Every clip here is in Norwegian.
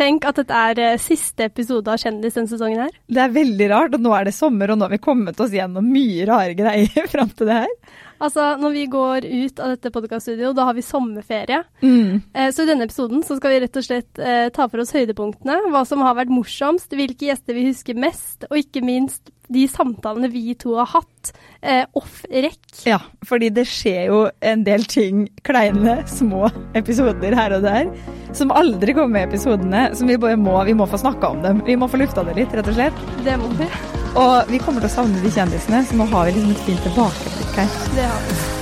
Tenk at dette er eh, siste episode av Kjendis denne sesongen her. Det er veldig rart, og nå er det sommer, og nå har vi kommet oss gjennom mye rare greier fram til det her. Altså, når vi går ut av dette podkaststudioet, da har vi sommerferie. Mm. Eh, så i denne episoden så skal vi rett og slett eh, ta for oss høydepunktene. Hva som har vært morsomst, hvilke gjester vi husker mest, og ikke minst de samtalene vi to har hatt eh, off rekk. Ja, fordi det skjer jo en del ting, kleine, små episoder her og der, som aldri kommer med i episodene, som vi bare må, vi må få snakka om dem. Vi må få lufta det litt, rett og slett. Det må vi. Og vi kommer til å savne de kjendisene, så nå har vi liksom et fint tilbakeblikk her. Det har vi.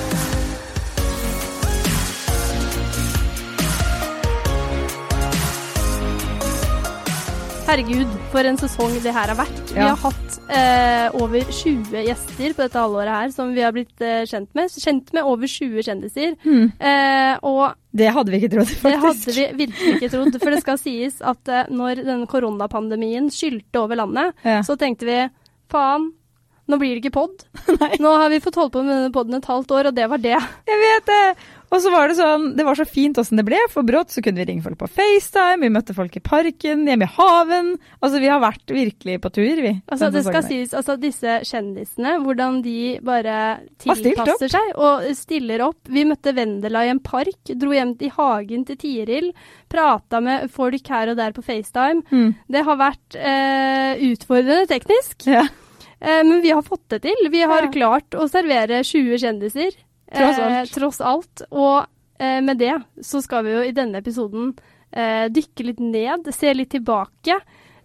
Herregud, for en sesong det her har vært. Vi har hatt eh, over 20 gjester på dette halvåret her som vi har blitt eh, kjent med. Kjent med over 20 kjendiser. Eh, og Det hadde vi ikke trodd, det hadde vi virkelig ikke trodd. For det skal sies at eh, når denne koronapandemien skylte over landet, Ja. så tenkte vi faen, nå blir det ikke pod. Nå har vi fått holde på med denne poden et halvt år, og det var det. Jeg vet det! Og så var det sånn, det var så fint åssen det ble, for brått så kunne vi ringe folk på FaceTime, vi møtte folk i parken, hjemme i haven. Altså, vi har vært virkelig på tur, vi. Altså, det skal sies, altså disse kjendisene, hvordan de bare tilpasser seg og stiller opp. Vi møtte Vendela i en park, dro hjem til hagen til Tiril, prata med folk her og der på FaceTime. Mm. Det har vært eh, utfordrende teknisk, Ja. eh, men vi har fått det til. Vi har Ja. klart å servere 20 kjendiser. Tross alt. Eh, tross alt. Og eh, med det så skal vi jo i denne episoden eh, dykke litt ned, se litt tilbake.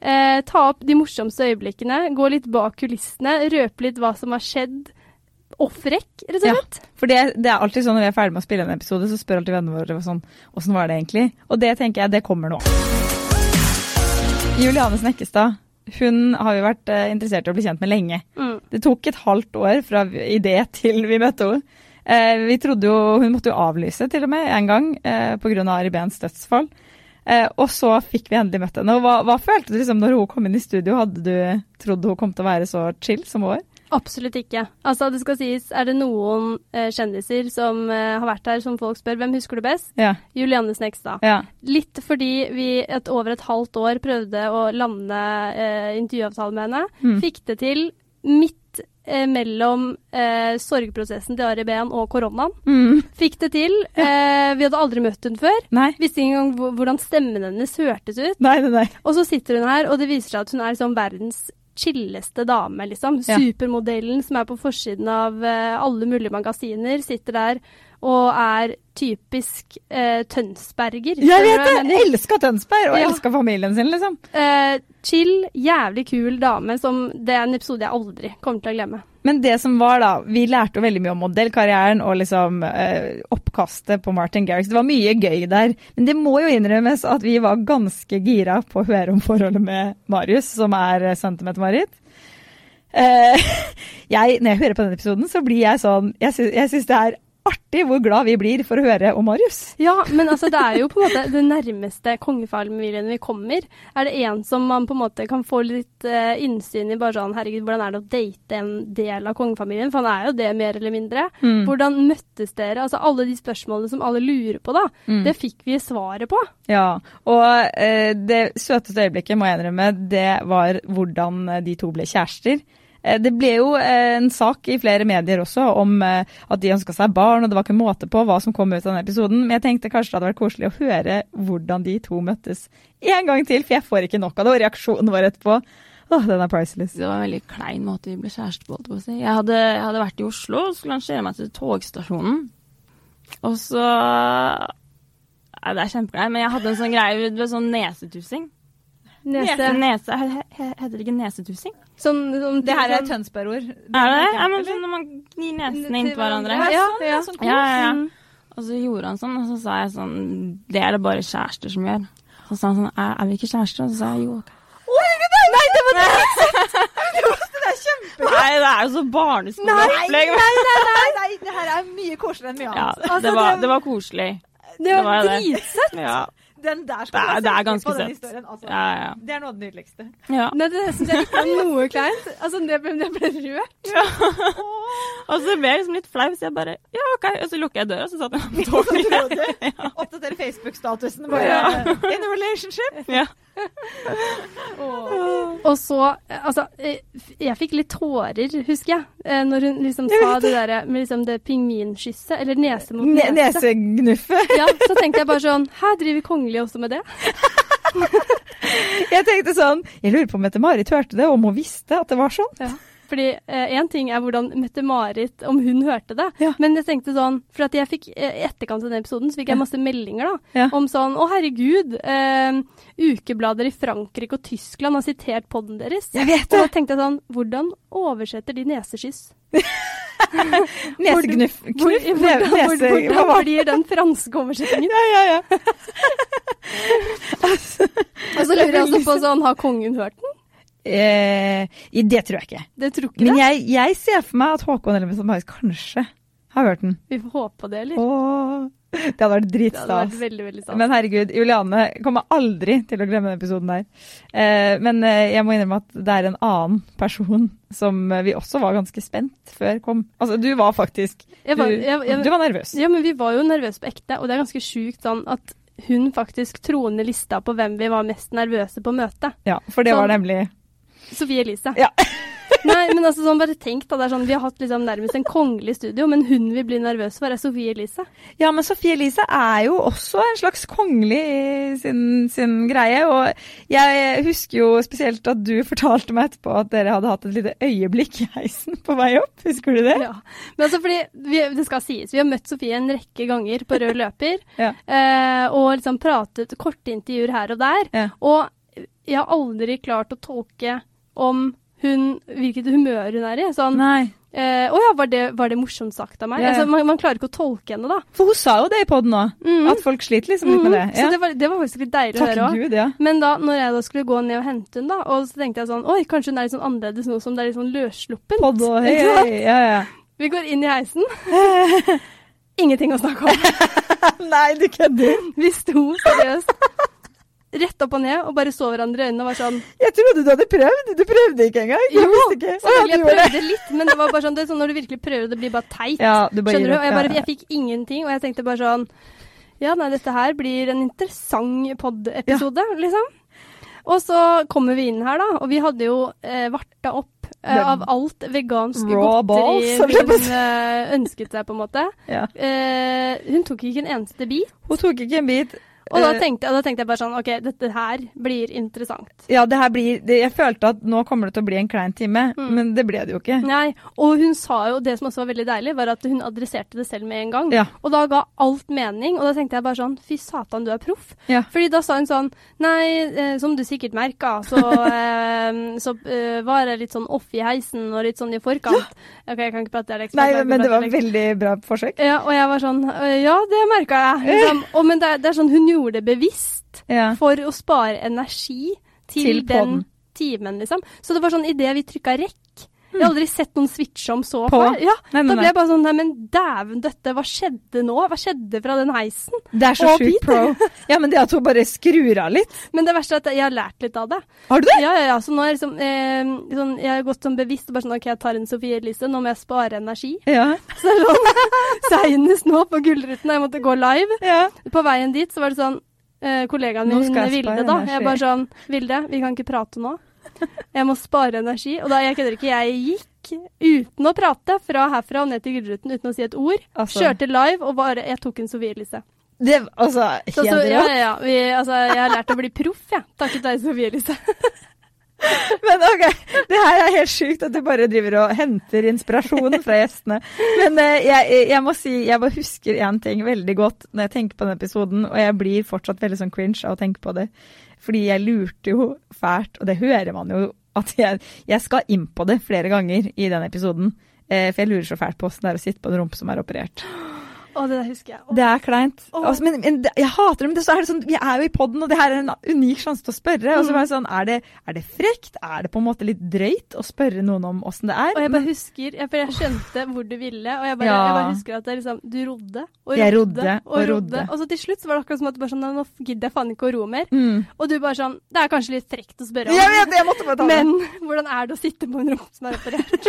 Eh, ta opp de morsomste øyeblikkene, gå litt bak kulissene, røpe litt hva som har skjedd off-rekk, rett og slett. Ja. For det, det er alltid sånn når vi er ferdig med å spille en episode, så spør alltid vennene våre sånn, åssen var det egentlig? Og det tenker jeg, det kommer nå. Juliane Snekkestad, hun har vi vært eh, interessert i å bli kjent med lenge. Mm. Det tok et halvt år fra idé til vi møtte henne. Eh, vi trodde jo, Hun måtte jo avlyse til og med en gang eh, pga. Ari Behns dødsfall. Eh, og så fikk vi endelig møtt henne. Hva, hva følte du liksom når hun kom inn i studio? Hadde du trodd hun kom til å være så chill som hun var? Absolutt ikke. Altså, det skal sies, er det noen eh, kjendiser som eh, har vært her, som folk spør hvem husker du best? Ja. Julianne Snekstad. ja. Litt fordi vi et, over et halvt år prøvde å lande eh, intervjuavtale med henne. Mm. Fikk det til midt eh, mellom eh, sorgprosessen til Ari Behn og koronaen. Mm. Fikk det til. Eh, vi hadde aldri møtt hun før. Nei. Visste ikke engang hvordan stemmen hennes hørtes ut. Nei, nei, nei. Og så sitter hun her, og det viser seg at hun er liksom verdens chilleste dame, liksom. Ja. Supermodellen som er på forsiden av eh, alle mulige magasiner, sitter der og er typisk eh, Tønsberger. Jeg vet det! Jeg elska Tønsberg, og Ja. elska familien sin, liksom. Eh, chill, jævlig kul dame som Det er en episode jeg aldri kommer til å glemme. Men det som var, da Vi lærte jo veldig mye om modellkarrieren og liksom eh, oppkastet på Martin Garrix. Det var mye gøy der. Men det må jo innrømmes at vi var ganske gira på å høre om forholdet med Marius, som er eh, til Mette-Marit. Eh, jeg, når jeg hører på denne episoden, så blir jeg sånn Jeg, sy jeg syns det er artig hvor glad vi blir for å høre om Marius. Ja, men altså det er jo på en måte det nærmeste kongefamilien vi kommer. Er det en som man på en måte kan få litt uh, innsyn i, bare sånn herregud, hvordan er det å date en del av kongefamilien? For han er jo det, mer eller mindre. Mm. Hvordan møttes dere? Altså alle de spørsmålene som alle lurer på, da. Mm. Det fikk vi svaret på. Ja, og uh, det søteste øyeblikket, må jeg innrømme, det var hvordan de to ble kjærester. Eh, Det ble jo eh, en sak i flere medier også om eh, at de ønska seg barn, og det var ikke måte på hva som kom ut av denne episoden. Men jeg tenkte kanskje det hadde vært koselig å høre hvordan de to møttes en gang til, for jeg får ikke nok av det. Og reaksjonen vår etterpå, åh, den er priceless. Det var en veldig klein måte vi ble kjærester på. jeg si. Jeg hadde, jeg hadde vært i Oslo og skulle lansere meg til togstasjonen. Og så Nei, det er kjempekleint, men jeg hadde en sånn greie sånn nesetussing. Nese. Nese, he- he- Heter det ikke nesetussing? Sånn, sånn, Det her er et Tønsberg-ord. Er det det? Ja, men sånn når man gnir nesene inntil hverandre. Ja, sånn, ja. sånn Ja, ja, ja. Mm. Og så gjorde han sånn, og så sa jeg sånn Det er det bare kjærester som gjør. Så sa han sånn Er, er vi ikke kjærester? Og så sa jeg jo. ok. Nei, det var det er kjempe... Nei, det er jo så barneskoleopplegg. nei, nei, nei, nei, det her er mye koseligere enn mye Ja, annet. Altså, det var, det- det var koselig. Det Det var var dritsøtt. Ja, Den der skal er- du det er ganske på den søtt. historien, altså. ja, ja. Det er noe av det nydeligste. ja. Nei, det syns jeg ikke var noe kleint. Altså, det ble, det ble rørt. Ja. Og så ble jeg liksom litt flau, så jeg bare ja, OK. Og så lukker jeg døra, så satt jeg på toget. Oppdatere Facebook-statusen bare. In a relationship. Ja. Og så Altså, eh, jeg fikk litt tårer, husker jeg, eh, når hun liksom sa det derre med liksom det pingvinkysset, eller nese mot Ne nese. Nesegnuffe. Ja, så tenkte jeg bare sånn Her driver kongelige også med det? Jeg tenkte sånn Jeg lurer på om Mette-Marit hørte det, om hun visste at det var sånn. Ja. Fordi én ting er hvordan Mette-Marit, om hun hørte det. Ja. Men jeg tenkte sånn For at jeg fikk eh, i etterkant av den episoden så fikk jeg masse meldinger da, Ja. om sånn Å, herregud. Eh, ukeblader i Frankrike og Tyskland har sitert podden deres. Jeg vet det! Og da tenkte jeg sånn Hvordan oversetter de nesekyss? Neseknuff? Hvor, hvor, hvor, hvordan blir den franske oversettingen? Ja, ja, ja. Og så lurer jeg også på sånn Har kongen hørt den? Eh, det tror jeg ikke. Det tror ikke Men jeg, jeg ser for meg at Håkon eller Mette-Marit kanskje har hørt den. Vi får håpe på det, eller? Åh, det hadde vært dritstas. Men herregud, Juliane kommer aldri til å glemme den episoden der. Eh, men eh, jeg må innrømme at det er en annen person som eh, vi også var ganske spent før kom. Altså, du var faktisk Jeg var- du, jeg- jeg- du var nervøs. Ja, men vi var jo nervøse på ekte, og det er ganske sjukt sånn at hun faktisk troner lista på hvem vi var mest nervøse på møtet. Ja, for det Sånn. var nemlig Sofie Elise. Ja. Nei, men altså sånn, bare tenk da, det er sånn, Vi har hatt liksom nærmest en kongelig studio, men hun vi blir nervøse for, er Sofie Elise. Ja, men Sofie Elise er jo også en slags kongelig i sin, sin greie. Og jeg husker jo spesielt at du fortalte meg etterpå at dere hadde hatt et lite øyeblikk i heisen på vei opp. Husker du det? Ja. Men altså fordi, vi, det skal sies, vi har møtt Sofie en rekke ganger på rød løper, Ja. eh, og liksom pratet korte intervjuer her og der. Ja. Og jeg har aldri klart å tolke om hun, hvilket humør hun er i. Sånn, Nei. eh, å ja, var det, var det morsomt sagt av meg? Ja. Altså, man, man klarer ikke å tolke henne, da. For hun sa jo det i poden òg, mm. at folk sliter liksom litt med det. Ja. Så det var, det var faktisk litt deilig å høre òg. Ja. Men da når jeg da skulle gå ned og hente hun da, og så tenkte jeg sånn Oi, kanskje hun er litt sånn annerledes nå som det er litt sånn løssluppent. Pod og hei, hei. Ja, ja. Vi går inn i heisen. Ingenting å snakke om. Nei, du kødder. Vi sto seriøst rett opp og ned og bare så hverandre i øynene og var sånn Jeg trodde du hadde prøvd. Du prøvde ikke engang. Jeg Jo, ikke. Selvfølgelig, jeg prøvde litt, men det var bare sånn, det er sånn når du virkelig prøver, det blir bare teit. Ja, du bare Skjønner du? Og jeg, bare, ja, ja. jeg fikk ingenting, og jeg tenkte bare sånn Ja, nei, dette her blir en interessant pod-episode, liksom. Og så kommer vi inn her, da, og vi hadde jo eh, varta opp eh, av alt vegansk balls, godteri hun eh, ønsket seg, på en måte. Ja. Eh, hun tok ikke en eneste bit. Hun tok ikke en bit. Og da Eh, tenkte, da tenkte jeg bare sånn OK, dette her blir interessant. Ja, det her blir det, Jeg følte at nå kommer det til å bli en klein time, Mm. men det ble det jo ikke. Nei, og hun sa jo, det som også var veldig deilig, var at hun adresserte det selv med en gang. Ja. Og da ga alt mening, og da tenkte jeg bare sånn, fy satan, du er proff. Ja. Fordi da sa hun sånn, nei, eh, som du sikkert merka, så, eh, så eh, var jeg litt sånn off i heisen og litt sånn i forkant. Ok, jeg kan ikke prate dialekt. Nei, men det var veldig bra forsøk. Ja, og jeg var sånn, «Øh, ja, det merka jeg. Liksom. Og, men det, det er sånn, hun gjorde det bevisst Ja. for å spare energi til, Til den timen, liksom. Så det var sånn, idet vi trykka rekk, jeg har aldri sett noen switche om så På? før. Ja, Nei, nei, da ble jeg bare sånn, nei, men dæven døtte, hva skjedde nå? Hva skjedde fra den heisen? Det er så sjukt pro. Ja, men det at hun bare skrur av litt. Men det verste er at jeg har lært litt av det. Har du det? Ja, ja, ja. Så nå er liksom, eh, sånn, jeg har gått sånn bevisst, og bare sånn, ok, jeg tar en Sofie Elise, nå må jeg spare energi. Ja. Så det er sånn, Seinest nå på Gullruten, jeg måtte gå live, ja. på veien dit, så var det sånn, eh, kollegaen min, Vilde da, jeg bare sånn, Vilde, vi kan ikke prate nå. Jeg må spare energi. Og da, jeg kødder ikke, jeg gikk uten å prate fra herfra og ned til Gullruten uten å si et ord. Altså, Kjørte live, og bare, jeg tok en Sofie Elise. det, altså, helt så, ja, ja, ja. Vi, altså, jeg har lært å bli proff, jeg. Takket være Sofie Elise. Men ok, det her er helt sjukt at du bare driver og henter inspirasjon fra gjestene. Men uh, jeg, jeg må si, jeg bare husker én ting veldig godt når jeg tenker på den episoden, og jeg blir fortsatt veldig sånn cringe av å tenke på det. Fordi jeg lurte jo fælt, og det hører man jo, at jeg, jeg skal inn på det flere ganger i den episoden. Eh, for jeg lurer så fælt på åssen det er å sitte på en rumpe som er operert. Å, det der husker jeg. Åh. Det er kleint. Altså, men, men jeg hater det, men det, så er det sånn, vi er jo i poden, og det her er en unik sjanse til å spørre. Og så Mm. var jeg sånn, er det, er det frekt? Er det på en måte litt drøyt å spørre noen om åssen det er? Og jeg bare husker, jeg, for jeg skjønte hvor du ville, og jeg bare, Ja. jeg bare husker at det liksom, du rodde og rodde rodde og og rodde. rodde. Og så til slutt så var det akkurat som at du bare sånn, nå gidder jeg faen ikke å ro mer. mm. Og du bare sånn, det er kanskje litt frekt å spørre om, Jeg vet jeg måtte bare ta det. men hvordan er det å sitte på en rom som er operert?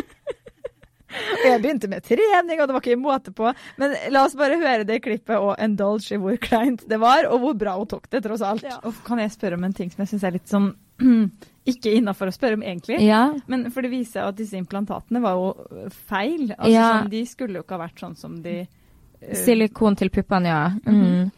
Og jeg begynte med trening, og det var ikke måte på. Men la oss bare høre det klippet og indulge i hvor kleint det var, og hvor bra hun tok det, tross alt. Ja. Og kan jeg spørre om en ting som jeg syns er litt sånn Ikke innafor å spørre om, egentlig. Ja. Men for det viser seg at disse implantatene var jo feil. Altså, Ja. sånn, de skulle jo ikke ha vært sånn som de uh... Silikon til puppene, ja. Mm.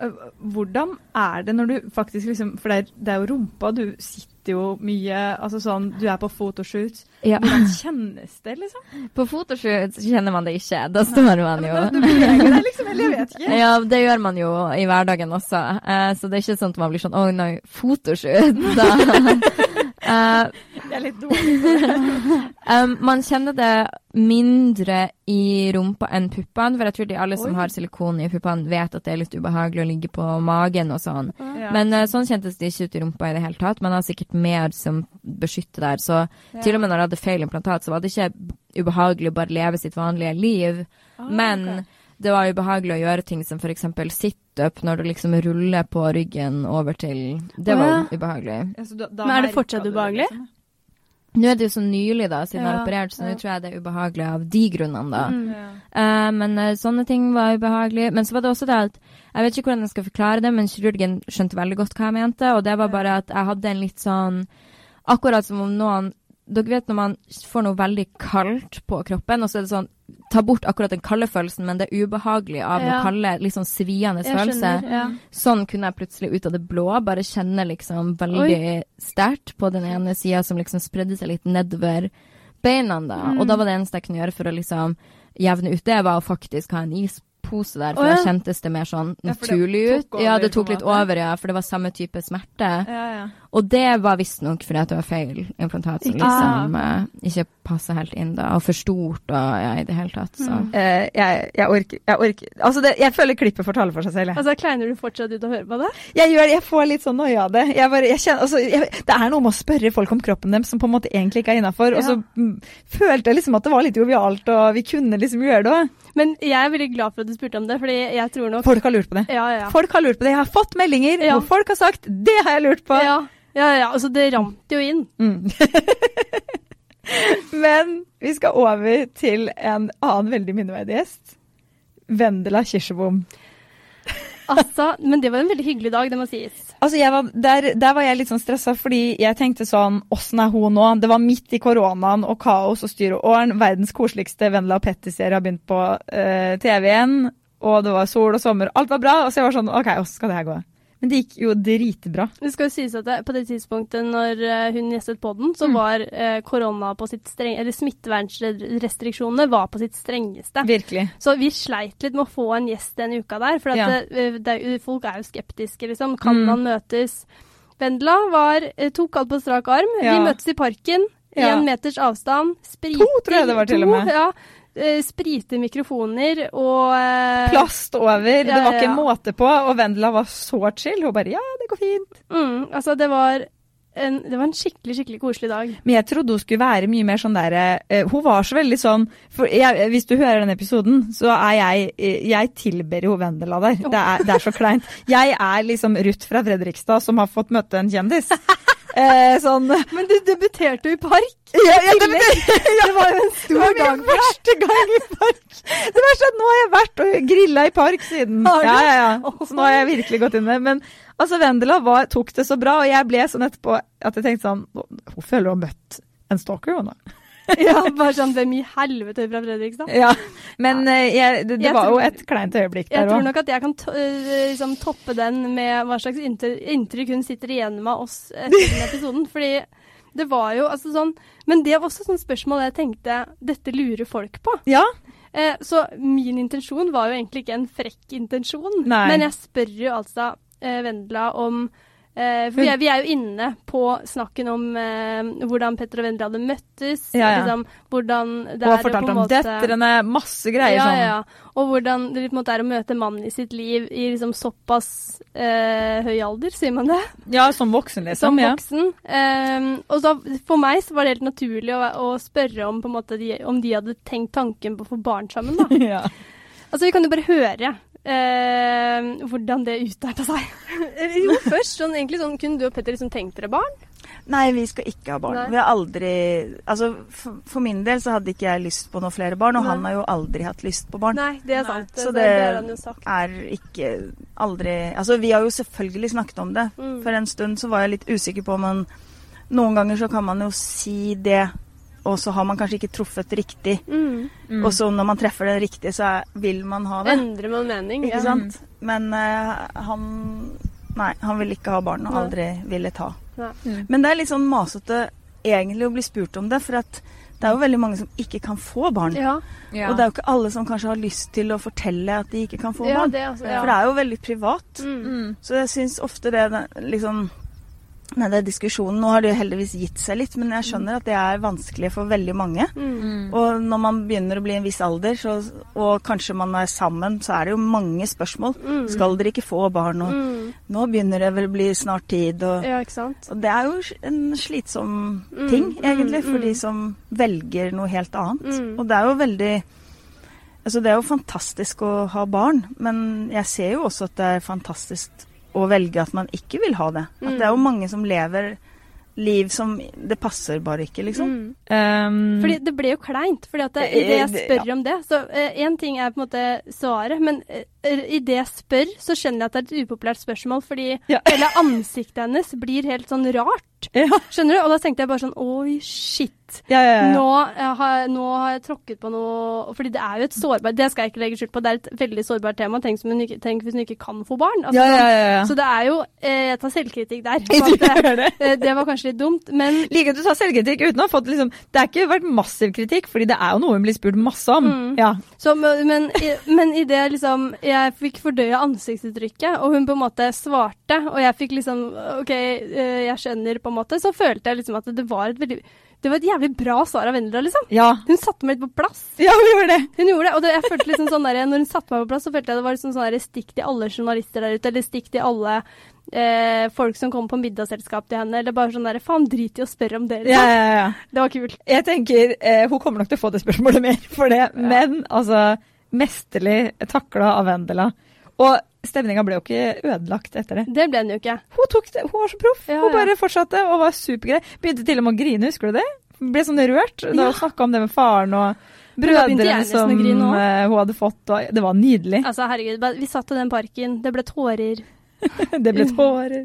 øh, Hvordan er det når du faktisk liksom For det er, det er jo rumpa, du sitter jo mye Altså sånn, du er på photoshoot. ja. Hvordan kjennes det, liksom? På fotoshoot kjenner man det ikke. Da står man jo Du beveger deg liksom, eller jeg vet ikke. Ja, det gjør man jo i hverdagen også. Eh, så det er ikke sånn at man blir sånn Å nei, fotoshoot. Da. Eh, det er litt dårlig. um, man kjenner det mindre i rumpa enn puppene. For jeg tror de alle som Oi. har silikon i puppene, vet at det er litt ubehagelig å ligge på magen og sånn. Ja. Men uh, sånn kjentes det ikke ut i rumpa i det hele tatt. Man har sikkert mer som beskytter der. Så til og med når jeg hadde feil implantat, så var det ikke ubehagelig å bare leve sitt vanlige liv. Ah, Men ok. Det var ubehagelig å gjøre ting som f.eks. situp, når du liksom ruller på ryggen over til Det var var ja. ubehagelig. Ja, da- da Men er det fortsatt ubehagelig? liksom? Nå er det jo så nylig, da, siden jeg har operert, så ja. nå tror jeg det er ubehagelig av de grunnene, da. Mm. Ja. Eh, men uh, sånne ting var ubehagelig. Men så var det også det at Jeg vet ikke hvordan jeg skal forklare det, men kirurgen skjønte veldig godt hva jeg mente, og det var bare at jeg hadde en litt sånn Akkurat som om noen Dere vet når man får noe veldig kaldt på kroppen, og så er det sånn Ta bort akkurat den kalde følelsen, men det er ubehagelig av Ja. noe kalde, litt sånn sviende følelse. Ja. Sånn kunne jeg plutselig ut av det blå bare kjenne liksom veldig sterkt på den ene sida som liksom spredde seg litt nedover beina, da. Mm. Og da var det eneste jeg kunne gjøre for å liksom jevne ut det, var å faktisk ha en ispose der, for oh, ja. da kjentes det mer sånn Ja, naturlig ut. Ja, det tok litt over, ja, for det var samme type smerte. Ja, ja. Og det var visstnok fordi at det var feil implantat som liksom eh, ikke passa helt inn, da, og for stort og ja, i det hele tatt, så. Mm. Eh, jeg, jeg orker, jeg orker Altså, det, jeg føler klippet får tale for seg selv. Jeg. Altså, Kleiner du fortsatt ut å høre på det? Jeg, gjør, det, jeg får litt sånn noia av det. Jeg bare, jeg kjenner, altså, jeg, det er noe med å spørre folk om kroppen deres som på en måte egentlig ikke er innafor. Og så m, følte jeg liksom at det var litt jovialt, og vi kunne liksom gjøre det òg. Men jeg er veldig glad for at du spurte om det, fordi jeg tror nok Folk har lurt på det. Ja, ja. Folk har lurt på det. Jeg har fått meldinger Ja. hvor folk har sagt 'det har jeg lurt på'. Ja, ja, ja. Altså, det rant jo inn. Mm. Men vi skal over til en annen veldig minneverdig gjest. Vendela Kirsebom. Altså, men det var en veldig hyggelig dag, det må sies. Altså var, der, der var jeg litt sånn stressa, fordi jeg tenkte sånn Åssen er hun nå? Det var midt i koronaen og kaos og styr og åren. Verdens koseligste Vendela og Petter-serie har begynt på uh, TV-en. Og det var sol og sommer. Alt var bra. Og så jeg var sånn OK, åssen skal det her gå? Men det gikk jo dritbra. Det skal jo sies at det, på det tidspunktet når eh, hun gjestet podden, så Mm. var eh, korona på sitt streng... Eller smittevernrestriksjonene var på sitt strengeste. Virkelig. Så vi sleit litt med å få en gjest den uka der, for at Ja. det, eh, det, er folk er jo skeptiske, liksom. Kan Mm. man møtes? Vendela var, eh, tok alt på strak arm. Ja. Vi møttes i parken. Ja. Én meters avstand. Spriter, To, tror jeg det var til og med. Ja. Eh, sprite mikrofoner og eh, Plast over. Det var ikke ja, ja. måte på. Og Vendela var så chill. Hun bare ja, det går fint. Mm, altså, det var, en, det var en skikkelig, skikkelig koselig dag. Men jeg trodde hun skulle være mye mer sånn derre uh, Hun var så veldig sånn jeg, Hvis du hører den episoden, så er jeg eh, Jeg tilber jo Vendela der. Det er, det er så kleint. Jeg er liksom Ruth fra Fredrikstad som har fått møte en kjendis. Eh, sånn Men du debuterte jo i park! ja, ja, det, Det var jo en det var min første gang i park! Det var sånn, Nå har jeg vært og grilla i park siden. Ja, ja, ja. Så nå har jeg virkelig gått inn i det. Men altså, Vendela var, tok det så bra, og jeg ble sånn etterpå at jeg tenkte sånn Hun føler hun har møtt en stalker, hun da. Ja, bare sånn Hvem i helvete fra Fredrikstad? Ja, men ja. jeg, det, det Jeg var jo et kleint øyeblikk der. Jeg der tror nok at jeg kan to øh, liksom toppe den med hva slags inntrykk, hun sitter igjen med oss etter den episoden. Fordi det var jo altså sånn Men det var også sånn spørsmål jeg tenkte dette lurer folk på. Ja, Eh, så min intensjon var jo egentlig ikke en frekk intensjon. Nei. Men jeg spør jo altså eh, Vendela om eh, For vi er, vi er jo inne på snakken om eh, hvordan Petter og Vendela hadde møttes. Ja, ja. Liksom, hvordan det og er fortalt om måte- døtrene, masse greier ja, sånn. ja. Og hvordan det måte er å møte mannen i sitt liv i liksom såpass eh, høy alder, sier man det? Ja, som voksen, liksom. Som ja. voksen. Ehm, og så for meg så var det helt naturlig å, å spørre om, på en måte, de, om de hadde tenkt tanken på å få barn sammen. da. ja. Altså, Vi kan jo bare høre eh, hvordan det utarta seg. jo, først sånn egentlig sånn Kunne du og Petter liksom tenkt dere barn? Nei, vi skal ikke ha barn. Nei. Vi har aldri Altså, for, for min del så hadde ikke jeg lyst på noen flere barn, og Nei. han har jo aldri hatt lyst på barn. Nei, det er Nei. sant. Så det, det- det han jo sagt. Er ikke aldri Altså, vi har jo selvfølgelig snakket om det. Mm. For en stund så var jeg litt usikker på om man Noen ganger så kan man jo si det, og så har man kanskje ikke truffet riktig. Mm. Og så når man treffer det riktig, så er, vil man ha det. Endrer man mening? Ikke ja. sant? Men uh, han Nei, han ville ikke ha barn, og aldri ville ta. Nei. Men det er litt sånn masete egentlig å bli spurt om det, for at det er jo veldig mange som ikke kan få barn. Ja, Ja. Og det er jo ikke alle som kanskje har lyst til å fortelle at de ikke kan få ja, barn. det altså. For det er jo veldig privat. Mm. Mm. Så jeg syns ofte det det- liksom Nei, det er diskusjonen Nå har det jo heldigvis gitt seg litt, men jeg skjønner at det er vanskelig for veldig mange. Mm. Og når man begynner å bli en viss alder, så, og kanskje man er sammen, så er det jo mange spørsmål. Mm. Skal dere ikke få barn? Og Mm. nå begynner det vel å bli snart tid, og Ja? Og det er jo en slitsom Mm, ting, mm, egentlig, for mm. de som velger noe helt annet. Mm. Og det er jo veldig Altså, det er jo fantastisk å ha barn, men jeg ser jo også at det er fantastisk å velge at man ikke vil ha det. At Mm. det er jo mange som lever liv som Det passer bare ikke, liksom. Mm. Um, Fordi det ble jo kleint. fordi at det, Eh, i det jeg det- spør om det Så én ting er på en måte svaret, men uh, i det jeg spør, så skjønner jeg at det er et upopulært spørsmål, fordi Ja. hele ansiktet hennes blir helt sånn rart. ja, Skjønner du? Og da tenkte jeg bare sånn Oi, shit. Ja, ja, ja. Nå, har, nå har jeg tråkket på noe Fordi det er jo et sårbart Det skal jeg ikke legge skjul på, det er et veldig sårbart tema. Tenk, som hun ikke, tenk hvis hun ikke kan få barn. Altså. Så det er jo eh, Jeg tar selvkritikk der. At det, det. eh, det var kanskje litt dumt, men Like at du tar selvkritikk uten å ha fått liksom Det har ikke vært massiv kritikk, fordi det er jo noe hun blir spurt masse om. Mm. Ja. Så, men, i- men i det liksom Jeg fikk fordøya ansiktsuttrykket, og hun på en måte svarte, og jeg fikk liksom OK, eh, jeg skjønner, på en måte, så følte jeg liksom at det var et veldig Det var et jævlig bra svar av Vendela, liksom. Ja. Hun satte meg litt på plass. ja, hun gjorde det. Hun gjorde det, og det, jeg følte liksom sånn der, når hun satte meg på plass, så følte jeg det var liksom sånn der stikk til alle journalister der ute, eller stikk til alle eh, folk som kommer på middagsselskap til henne, eller bare sånn der Faen, drit i å spørre om det. Ja, Liksom. ja, ja. Det var kult. Jeg tenker eh, Hun kommer nok til å få det spørsmålet mer for det, men altså Mesterlig takla av Vendela. Og stemninga ble jo ikke ødelagt etter det. Det ble den jo ikke. Hun det, hun var så proff. Ja, hun bare fortsatte og var supergrei. Begynte til og med å grine, husker du det? Ble sånn rørt da Ja. hun snakka om det med faren og brødrene som eh, hun hadde fått. Og det var nydelig. Altså, herregud, vi satt i den parken, det ble tårer. Det ble tårer.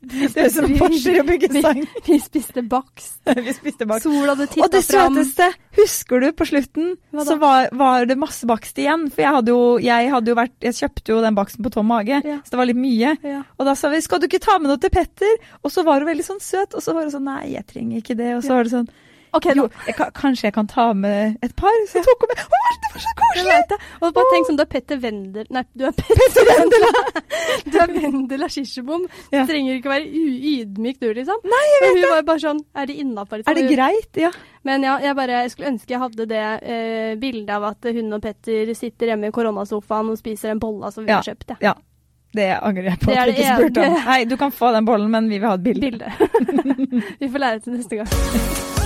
Det er som Porsche å bygge Vi- sang. Vi spiste bakst. Vi spiste bak. Sol hadde Og det søteste, husker du på slutten, så var, var det masse bakst igjen. For jeg hadde jo, jeg hadde jo vært Jeg kjøpte jo den baksten på tom mage, Ja. så det var litt mye. Ja. Og da sa vi 'skal du ikke ta med noe til Petter?' Og så var hun veldig sånn søt, og så var hun sånn 'nei, jeg trenger ikke det'. Og så var det sånn OK, da. Jo, jeg kanskje jeg kan ta med et par? Så tok hun med. Å, det var så koselig! Og bare tenk som du er Petter Wendel Nei, du er Petter Vendela. Du er Wendela Kirsebom. Du Ja. trenger ikke være ydmyk, du, liksom. Nei, jeg Men vet hun var bare sånn Er det innafor? Liksom? Er det greit? Ja. Men ja, jeg bare jeg skulle ønske jeg hadde det eh, bildet av at hun og Petter sitter hjemme i koronasofaen og spiser en bolle som vi Ja. har kjøpt. Ja. ja. Det angrer jeg på at du ikke spurte om. Nei, du kan få den bollen, men vi vil ha et bilde. Bilde. vi får lære til neste gang.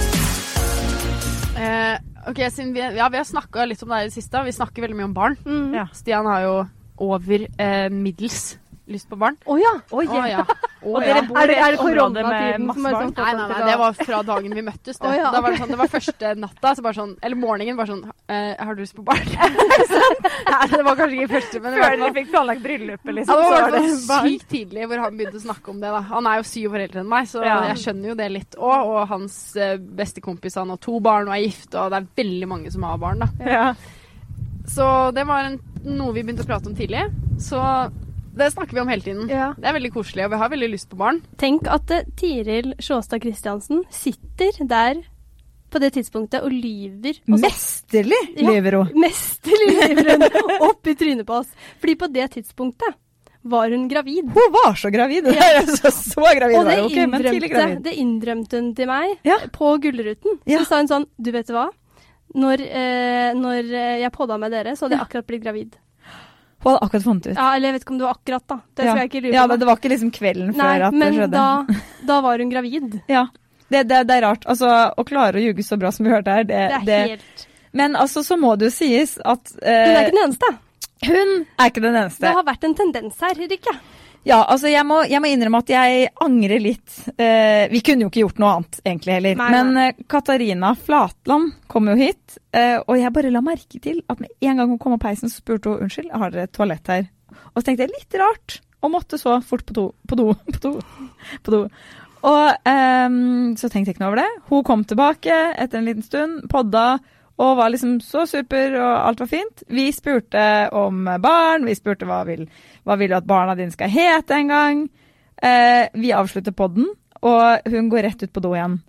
Eh, ok, siden vi, ja, vi har snakka litt om det her i det siste. Vi snakker veldig mye om barn. Mm. Ja. Stian har jo over eh, middels lyst på barn. Å ja. Oi, oh, ja. Og dere bor i et område med masse barn? sånn Nei, nei, nei, det var fra dagen vi møttes. Det, ja, da var det, sånn, det var første natta, så bare sånn, eller morgenen, bare sånn eh, Har du lyst på barn? Nei, det var kanskje ikke første, men Før dere fikk planlagt bryllupet, ja, det var hvert fall sykt tidlig hvor han begynte å snakke om det. da. Han er jo syv år eldre enn meg, så Ja. jeg skjønner jo det litt òg. Og hans eh, beste kompis han har to barn og er gift, og det er veldig mange som har barn. da. Ja. Så det var en, noe vi begynte å prate om tidlig. Så det snakker vi om hele tiden. Ja. Det er veldig koselig, og vi har veldig lyst på barn. Tenk at eh, Tiril Sjåstad Kristiansen sitter der på det tidspunktet og lyver. Så Mesterlig, Ja. lyver hun. mesterlig lyver hun opp i trynet på oss. Fordi på det tidspunktet var hun gravid. Hun var så gravid. Ja. så, så gravid Og var det men tidlig innrømte, det innrømte hun til meg Ja. på Gullruten. Ja. Sa hun sånn Du vet hva? Når, eh, når eh, jeg podda med dere, så hadde jeg akkurat blitt gravid. Hun hadde akkurat funnet ut. Ja, eller jeg vet ikke om det var akkurat, da. Det Ja. skal jeg ikke lure Ja, på. men det var ikke liksom kvelden før Nei, at det men Nei, da, da var hun gravid. Ja. Det, det, det er rart. Altså, å klare å ljuge så bra som vi hørte her, det, Det er det helt Men altså, så må det jo sies at Hun er eh, ikke den eneste. Hun er ikke den eneste. Det har vært en tendens her, Rikke. Ja, altså jeg må, jeg må innrømme at jeg angrer litt. Eh, vi kunne jo ikke gjort noe annet egentlig heller. Nei, Men eh, Katarina Flatland kom jo hit, eh, og jeg bare la merke til at med en gang hun kom opp peisen, så spurte hun unnskyld, har dere et toalett her? Og så tenkte jeg litt rart, og måtte så fort på do. På do. På do. På do. Og ehm, så tenkte jeg ikke noe over det. Hun kom tilbake etter en liten stund, podda, og var liksom så super, og alt var fint. Vi spurte om barn, vi spurte hva vil, hva vil du at barna dine skal hete en gang. Eh, vi avslutter podden, og hun går rett ut på do igjen.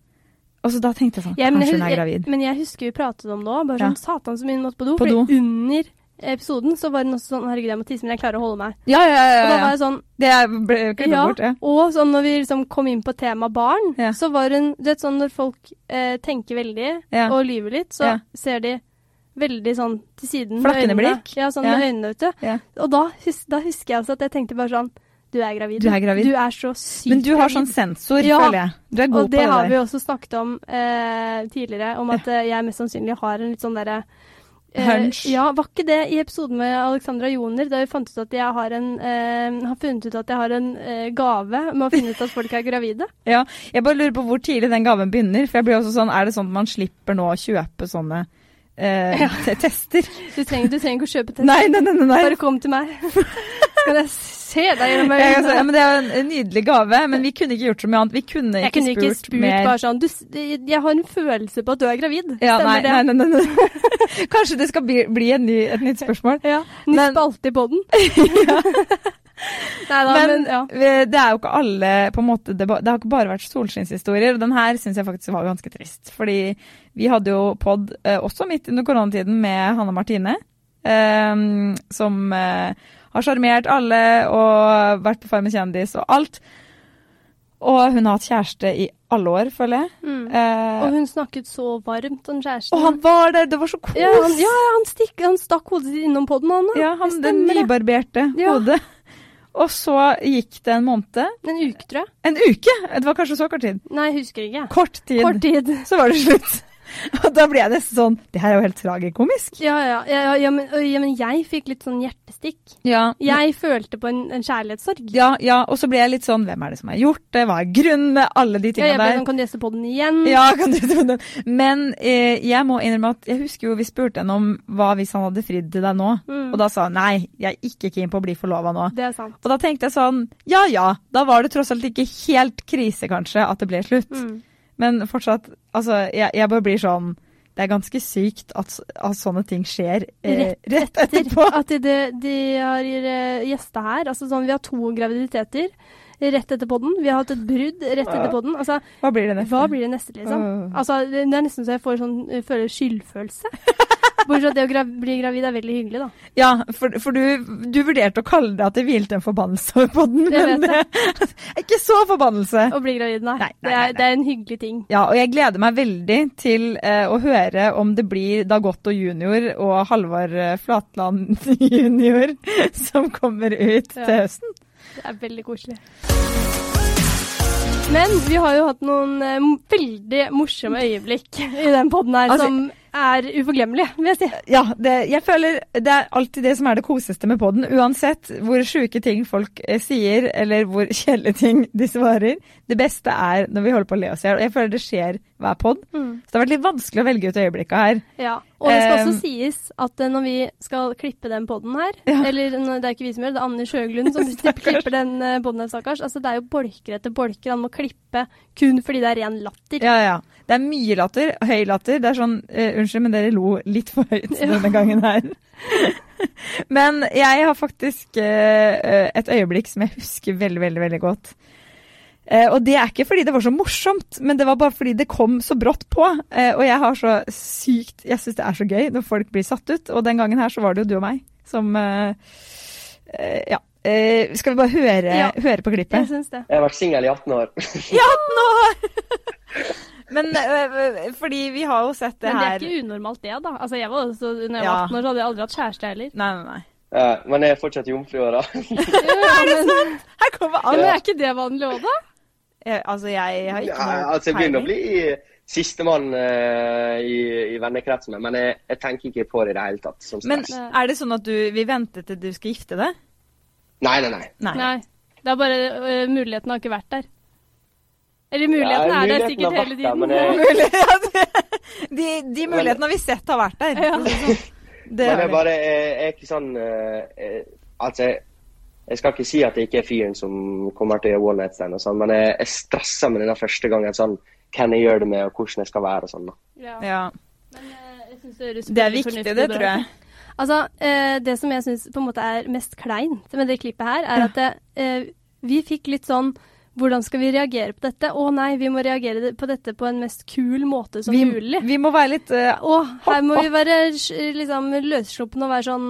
Og så da tenkte jeg sånn, Ja, kanskje hun er jeg, gravid. men jeg husker vi pratet om det òg. Bare Ja. sånn satan så mye hun måtte på do. På do. under episoden så var hun også sånn herregud, jeg må tisse, men jeg klarer å holde meg. Ja, ja, ja. Og da var ja. jeg sånn Det ble ikke Ja, bort, ja. og sånn når vi liksom kom inn på tema barn, Ja. så var hun Du vet sånn når folk eh, tenker veldig Ja. og lyver litt, så Ja. ser de veldig sånn til siden Flakkende blikk? Ja, sånn Ja. med øynene, vet du. Ja. Og da, da husker jeg altså at jeg tenkte bare sånn Du er gravid. Du er gravid. Du er så sykt gravid. Men du har gravid. sånn sensor, Ja. føler jeg. Du er god på det Og det har vi også snakket om eh, tidligere, om at eh, jeg mest sannsynlig har en litt sånn derre Hunch. ja, var ikke det i episoden med Alexandra Joner, da vi fant ut at jeg har en eh, har funnet ut at jeg har en eh, gave med å finne ut at folk er gravide? Ja, jeg bare lurer på hvor tidlig den gaven begynner. For jeg blir også sånn, Er det sånn at man slipper nå å kjøpe sånne eh, ja. tester? Du trenger, du trenger ikke å kjøpe tester. Nei, nei. nei, nei. Bare kom til meg. Skal jeg se deg gjennom øynene. ja, men det er en- nydelig gave, men vi kunne ikke gjort så mye annet. Vi kunne Jeg ikke kunne ikke spurt, mer. bare sånn du, Jeg har en følelse på at du er gravid. ja, Stemmer nei, det? nei, nei, nei, nei. Kanskje det skal bli, bli en ny, et nytt spørsmål. Ja. Ny Men- spalte i poden. Nei da, Men men, ja. det er jo ikke alle på en måte, det, det har ikke bare vært solskinnshistorier. Den her syns jeg faktisk var ganske trist. Fordi vi hadde jo pod eh, også midt under koronatiden med Hanne Martine. eh, som eh, har sjarmert alle og vært på Farmen kjendis og alt. Og hun har hatt kjæreste i alle år, føler jeg. Mm. Eh, Og hun snakket så varmt om kjæresten. og han var der! Det var så kos! ja, han, ja, han, stikk, han stakk hodet sitt innom poden, han. Ja, han, det. nybarberte Ja. hodet. Og så gikk det en måned. En uke, tror jeg. En uke! Det var kanskje så kort tid. Nei, jeg husker ikke. Kort tid. Kort tid. Så var det slutt. Og da ble jeg nesten sånn Det her er jo helt tragikomisk. Ja, ja. ja, ja, men, men jeg fikk litt sånn hjertestikk. Ja, Jeg følte på en, en kjærlighetssorg. ja, ja, og så ble jeg litt sånn Hvem er det som har gjort det? Hva er grunnen med alle de Ja, jeg ble der? sånn, kan du gjeste på den igjen? Ja, kan du gjeste på den. Men eh, jeg må innrømme at jeg husker jo vi spurte henne om hva hvis han hadde fridd til deg nå. Mm. Og da sa han nei, jeg er ikke keen på å bli forlova nå. Det er sant. Og da tenkte jeg sånn ja ja, da var det tross alt ikke helt krise kanskje at det ble slutt. Mm. Men fortsatt, altså jeg, jeg bare blir sånn Det er ganske sykt at, at sånne ting skjer eh, rett etterpå. At de, de, har eh, gjesta her. Altså sånn, vi har to graviditeter rett etter podden. Vi har hatt et brudd rett etter podden. Altså, Hva blir det neste? blir det neste, liksom? Altså, det det er nesten så jeg får sånn, eh, føler skyldfølelse. Bortsett fra det å gra bli gravid er veldig hyggelig, da. Ja, for, for du, du vurderte å kalle det at det hvilte en forbannelse over på den, Jeg men det er ikke så forbannelse. Å bli gravid, nei. Nei, nei, det, nei, er, det er en hyggelig ting. Ja, og jeg gleder meg veldig til uh, å høre om det blir Dagotto junior og Halvard eh, Flatland junior som kommer ut Ja. til høsten. Det er veldig koselig. Men vi har jo hatt noen eh, veldig morsomme øyeblikk i den podden her Altså- som er uforglemmelig, vil jeg si. Ja, det, jeg føler det er alltid det som er det koseste med podden. Uansett hvor sjuke ting folk eh, sier, eller hvor kjedelige ting de svarer. Det beste er når vi holder på å le oss i hjel. Og jeg føler det skjer hver pod. Så det har vært litt vanskelig å velge ut øyeblikka her. Ja, og det skal også sies at eh, når vi skal klippe den podden her, Ja. eller det er ikke vi som gjør det, det er Anne Sjøglund som klipper den poden podden her, stakkars. Altså det er jo bolker etter bolker han må klippe kun fordi det er ren latter. Ja, ja. Det er mye latter. Høy latter. Det er sånn uh, Unnskyld, men dere lo litt for høyt denne gangen her. men jeg har faktisk uh, et øyeblikk som jeg husker veldig, veldig, veldig godt. Eh, og det er ikke fordi det var så morsomt, men det var bare fordi det kom så brått på. Eh, og jeg har så sykt Jeg syns det er så gøy når folk blir satt ut. Og den gangen her så var det jo du og meg som eh, Ja. Eh, skal vi bare høre, Ja. høre på Jeg klippet? syns det. Jeg har vært singel i 18 år. I 18 år! Men øh, fordi vi har jo sett det her Men det er her ikke unormalt det, da. Altså jeg var også, når jeg Ja. var 18 år, så hadde jeg aldri hatt kjæreste heller. Nei, nei, nei. Ja, men jeg er fortsatt jomfru. er det sant? Her kommer men alle. er ikke det vanlig òg, da? Jeg, altså, jeg har ikke Ja, altså, jeg begynner å bli sistemann uh, i, i vennekretsen men jeg, jeg tenker ikke på det i det hele tatt som Men stress. er det sånn at du vil vente til du skal gifte deg? Nei, nei, nei. Nei. Nei. Det er bare uh, muligheten har ikke vært der. Eller muligheten Ja, er der sikkert hele tiden. men Ja, de, de, de mulighetene har vi sett har vært der. Ja. Det Men det er bare jeg, jeg er ikke sånn uh, eh, Altså, jeg, skal ikke si at det ikke er fyren som kommer til å gjøre one night stand, og sånn, men jeg, jeg stresser med denne første gangen. sånn, Hvem jeg gjør det med, og hvordan jeg skal være. og sånn da. Ja. Ja. Men øh, jeg synes det er Det er viktig, fornuftig det, tror jeg. Altså, eh, det som jeg syns er mest kleint med det klippet her, er at det, eh, vi fikk litt sånn hvordan skal vi reagere på dette? Å nei, vi må reagere på dette på en mest kul måte som Vi, mulig. vi må være litt uh, Å, her må vi være liksom løssluppne og være sånn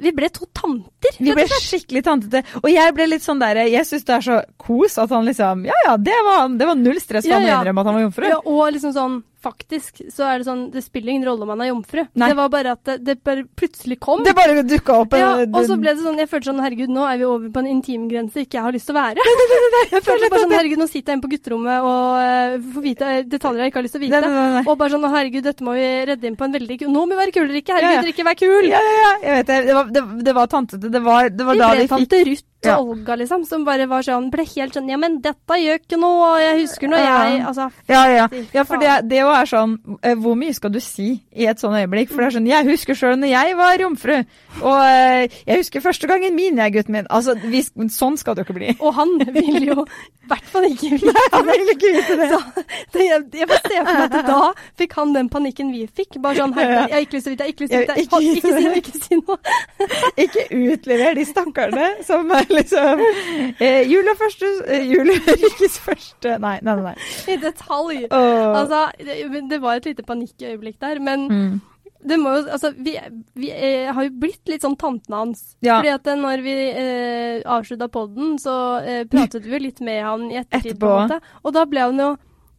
Vi ble to tanter. Vi ble skikkelig tantete. Og jeg ble litt sånn der Jeg syns det er så kos at han liksom Ja ja, det var, det var null stress for Ja, han å innrømme at han var jomfru. Ja, og liksom sånn Faktisk så er det sånn Det spiller ingen rolle om man er jomfru. Nei. Det var bare at det, det bare plutselig kom. Det bare dukka opp. ja, og så ble det sånn Jeg følte sånn Herregud, nå er vi over på en intimgrense ikke jeg har lyst til å være. jeg følte bare sånn Herregud, nå sitter jeg inne på gutterommet og uh, får vite eh, detaljer jeg ikke har lyst til å vite. nei, nei. Og bare sånn Å, herregud, dette må vi redde inn på en veldig Nå må vi være kule, Rikke. Ja, ja. Herregud, Rikke, vær kul. Ja, ja, ja, jeg vet det. Det var, det, det var tantete. Det var, det var Vi da ble vi fikk tante Ruth og Ja. Olga, liksom, som bare var sånn Ble helt sånn Ja, men dette gjør ikke noe. Jeg husker når jeg Altså, Ja, ja. ja for det, det er sånn eh, Hvor mye skal du si i et sånt øyeblikk? For det er sånn Jeg husker sjøl når jeg var romfru, Og eh, jeg husker første gangen min, jeg, gutten min. Altså, vi, sånn skal det jo ikke bli. Og han vil jo i hvert fall ikke vite Han vil ikke vite det. Så det, jeg, jeg bare ser for meg at da fikk han den panikken vi fikk. Bare sånn Hei, jeg har ikke lyst til å vite, jeg har ikke lyst til å vite. Hold- Ikke si noe, ikke si noe. Ikke utlever de stakkarene som er liksom eh, Jula første eh, Julerikkes første Nei, nei, nei. I detalj. Oh. Altså, det, det var et lite panikkøyeblikk der, men Mm. det må jo Altså, vi, vi eh, har jo blitt litt sånn tantene hans. Ja. Fordi at eh, når vi eh, avslutta podden, så eh, pratet vi jo litt med han i ettertid, på en måte. Og da ble han jo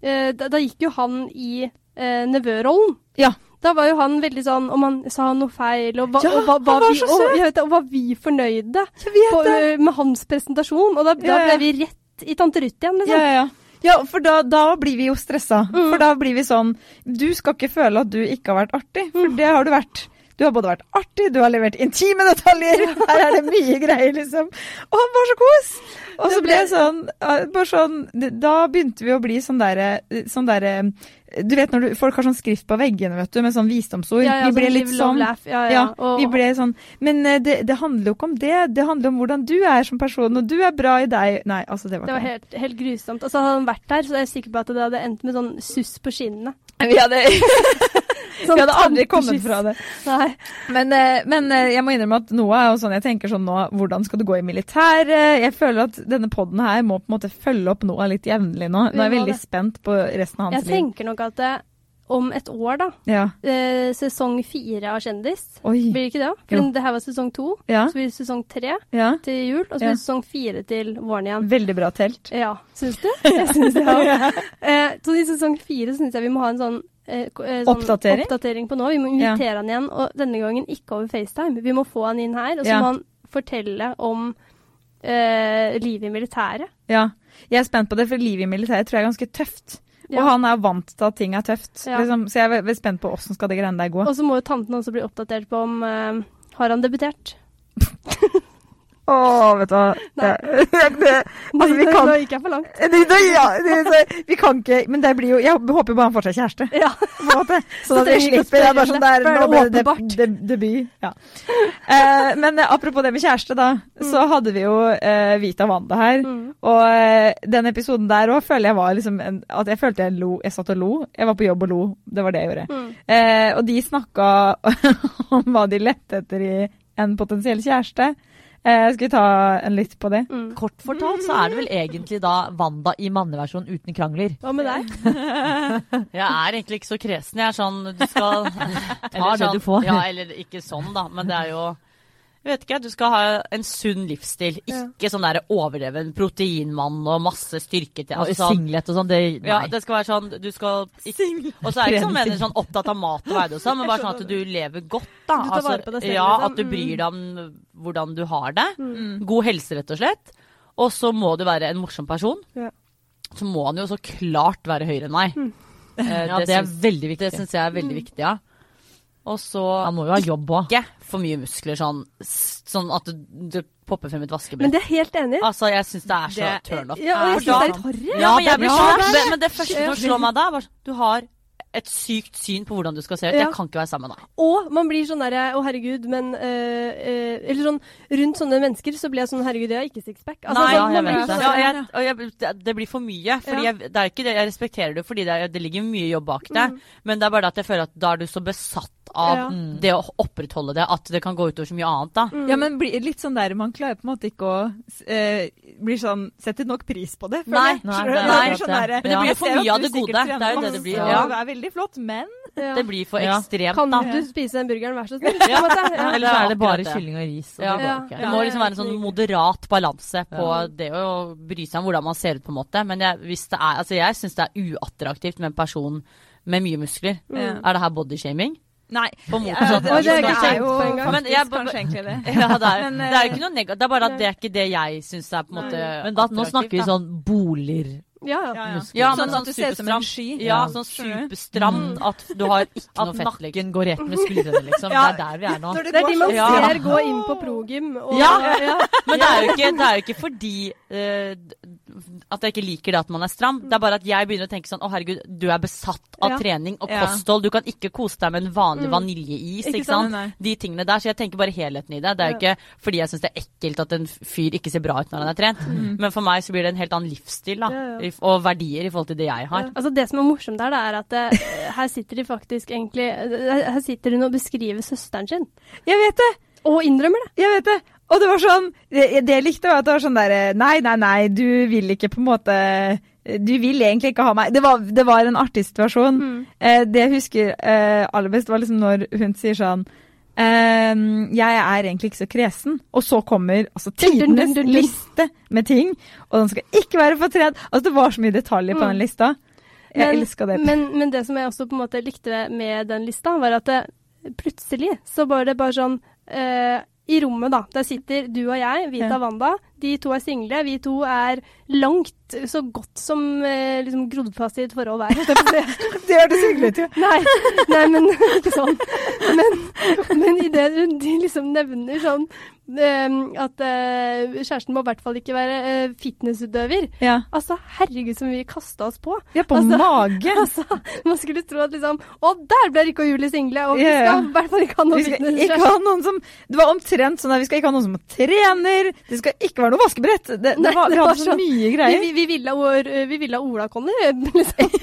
eh, da, da gikk jo han i eh, nevørollen. Ja. Da var jo han veldig sånn Om han sa noe feil, og, hva- Ja, og, hva- han var vi, og, søt. jeg vet, det, og var vi fornøyde på, eh, med hans presentasjon? Og da, da ble vi rett i Tante Ruth igjen, liksom. Ja, ja, ja. For da, da blir vi jo stressa. For da blir vi sånn Du skal ikke føle at du ikke har vært artig, for det har du vært. Du har både vært artig, du har levert intime detaljer. Her er det mye greier, liksom. Og han var så kos! Og så ble jeg sånn, eh, sånn Da begynte vi å bli sånn derre sånn der, Du vet når du, folk har sånn skrift på veggene, vet du, med sånn visdomsord. Ja, ja, vi ble sånn litt sånn. laugh. Ja, ja. Ja, vi ble sånn Men eh, det, det handler jo ikke om det. Det handler om hvordan du er som person, og du er bra i deg. Nei, altså, det var Det var helt, helt grusomt. Altså, hadde han vært der, så er jeg er sikker på at det hadde endt med sånn suss på skinnene. Vi hadde, Sånn vi hadde aldri kommet fra det. Men, eh, men eh, jeg må innrømme at noe er jo sånn jeg tenker sånn nå Hvordan skal du gå i militæret? Jeg føler at denne poden her må på en måte følge opp Noah litt jevnlig nå. Nå er jeg veldig spent på resten av Jeg hans liv. tenker nok at det, om et år, da, Ja. eh, sesong fire av Kjendis Oi. Blir det ikke det? For Jo. det her var sesong to, Ja. så blir det sesong tre ja. til jul, og så blir det sesong fire til våren igjen. Veldig bra telt. Ja, syns du? Jeg syns det òg. eh, så i sesong fire syns jeg vi må ha en sånn, eh, sånn Oppdatering? oppdatering på nå. Vi må Ja. invitere han igjen, og denne gangen ikke over FaceTime. Vi må få han inn her, og så Ja. må han fortelle om eh, livet i militæret. Ja. Jeg er spent på det, for livet i militæret tror jeg er ganske tøft. Ja. Og han er vant til at ting er tøft. Ja. Liksom. Så jeg er spent på åssen skal det greiene der gå. Og så må jo tanten også bli oppdatert på om eh, har han debutert. Å, vet du hva. Nei. Det, det, altså, vi Nå- kan Nå gikk jeg for langt. det, det, ja, det, det, Vi kan ikke Men det blir jo Jeg håper bare han får seg kjæreste. Ja. på en måte. Så Så at vi slipper. Det er bare sånn der, nå det ble det deb- deb- debut. Ja. Eh, men apropos det med kjæreste, da. Så hadde vi jo eh, Vita Wanda her. Mm. Og eh, den episoden der òg føler jeg var liksom en, At jeg følte jeg lo. Jeg satt og lo. Jeg var på jobb og lo. Det var det jeg gjorde. Mm. Eh, og de snakka om hva de lette etter i en potensiell kjæreste. Eh, skal vi ta en litt på det? Mm. Kort fortalt så er det vel egentlig da Wanda i manneversjon uten krangler. Hva med deg? Jeg er egentlig ikke så kresen. Jeg er sånn Du skal Ta det du får. Ja, eller ikke sånn, da. Men det er jo Jeg vet ikke. Du skal ha en sunn livsstil. Ikke sånn der overdreven proteinmann og masse styrke til. Altså, sånn, singlet og sånn, det ja, det skal være sånn Du skal ikke, Og så er jeg ikke sånn, mener, sånn opptatt av mat og veide og sånn, men bare sånn at du lever godt, da. Du tar vare på deg selv, ja, liksom. at du Mm. bryr deg om hvordan du har det. God helse, rett og slett. Og så må du være en morsom person. Ja. så må han jo så klart være høyere enn meg. Eh, Ja, det er veldig viktig. Det syns jeg er veldig viktig, ja. Og så Han må jo ha jobb òg. ikke for mye muskler, sånn, sånn at det, du popper frem et vaskebrett. Men det er helt enig. Altså, jeg syns det er så turn off. Ja, og jeg syns det er litt harry. Ja, men jeg blir så det er Men det første som slår meg da, er sånn Du har et sykt syn på hvordan du skal se ut. Ja. Jeg kan ikke være sammen med deg. Og man blir sånn derre Å, herregud, men øh, øh, Eller sånn rundt sånne mennesker så blir jeg sånn Herregud, jeg har ikke sixpack. Altså, Nei, sånn, ja, jeg vet det. Ja, jeg, jeg, det, blir for mye. Fordi Ja. jeg, det er ikke det, jeg respekterer det fordi det, er, det ligger mye jobb bak det. Men det er bare det at jeg føler at da er du så besatt av Ja. det å opprettholde det at det kan gå utover så mye annet, da. Mm. Ja, men blir litt sånn der man klarer på en måte ikke å eh, blir sånn Setter nok pris på det. føler Nei, jeg. nei, Skjønner det akkurat sånn det. derre- Men det blir for mye av det gode. Det er jo det det blir. Ja. Det er veldig flott, men Ja. Det blir for Ja. ekstremt, Kan da. du spise den burgeren, vær så snill? Eller er det bare kylling og ris. Og Ja. det. Det må liksom være en sånn moderat balanse på Ja. det å bry seg om hvordan man ser ut, på en måte. Men jeg, hvis det er, altså jeg syns det er uattraktivt med en person med mye muskler. Mm. Er det her bodyshaming? Nei. På motsatt Oi, det det er jo engang. Men faktisk kanskje egentlig det. Ja, det er, Men, det er jo eh, ikke noe negativt. Det er bare at det er ikke det jeg syns er på en måte Men da, nå snakker vi sånn boliger. Ja, ja. Ja, ja. Ja, men sånn sånn at du ser ut som en superstram. sky. Ja, Ja. sånn superstram mm. superstramt at du har ikke At noe fett. At nakken går rett med skuldrene, liksom. Ja. Det er der vi er nå. Det er de man Ja. ser gå inn på progym. Og, Ja. ja. Men det er jo ikke, det er jo ikke fordi eh, d- at jeg ikke liker det at man er stram. Det er bare at jeg begynner å tenke sånn Å, herregud, du er besatt av Ja. trening og Ja. kosthold. Du kan ikke kose deg med en vanlig Mm. vaniljeis, Ikke ikke, sant? Nei. De tingene der. Så jeg tenker bare helheten i det. Det er jo ikke fordi jeg syns det er ekkelt at en fyr ikke ser bra ut når han er trent. Men for meg så blir det en helt annen livsstil, da. Ja, ja. Og verdier i forhold til det jeg har. Altså Det som er morsomt her, det er at det, her sitter de faktisk egentlig eh, Her sitter hun og beskriver søsteren sin. Jeg vet det! Og innrømmer det. Jeg vet det. Og det var sånn Det, det jeg likte, var at det var sånn derre Nei, nei, nei, du vil ikke på en måte Du vil egentlig ikke ha meg. Det var, det var en artig situasjon. Mm. Eh, det jeg husker eh, aller best, var liksom når hun sier sånn eh, jeg er egentlig ikke så kresen. Og så kommer altså tidenes liste med ting. Og den skal ikke være for trent. Altså det var så mye detaljer på Mm. den lista. Jeg Men- elska det. Men, men det som jeg også på en måte likte med den lista, var at det, plutselig så var det bare sånn eh, I rommet, da. Der sitter du og jeg, Vita Ja. Wanda. De to er single. Vi to er langt så godt som eh, liksom grodd fast i et forhold hver. Det hørtes hyggelig ut, jo. Nei, nei, men ikke sånn. Men, men i det de liksom nevner sånn at eh, kjæresten må i hvert fall ikke være eh, fitnessutøver. Ja. Altså, herregud, som vi kasta oss på. ja, på Altså- mage. Altså, man skulle tro at liksom Å, der ble Rikke og Julie single, og vi Ja, ja. skal i hvert fall ikke ha Vi noen som Det var omtrent sånn at vi skal ikke ha noen som trener. Det skal ikke være noe vaskebrett. Det, det Nei, var, det vi var så sånn- mye greier. vi, vi, ville, vi ville ha Ola-Conny, liksom.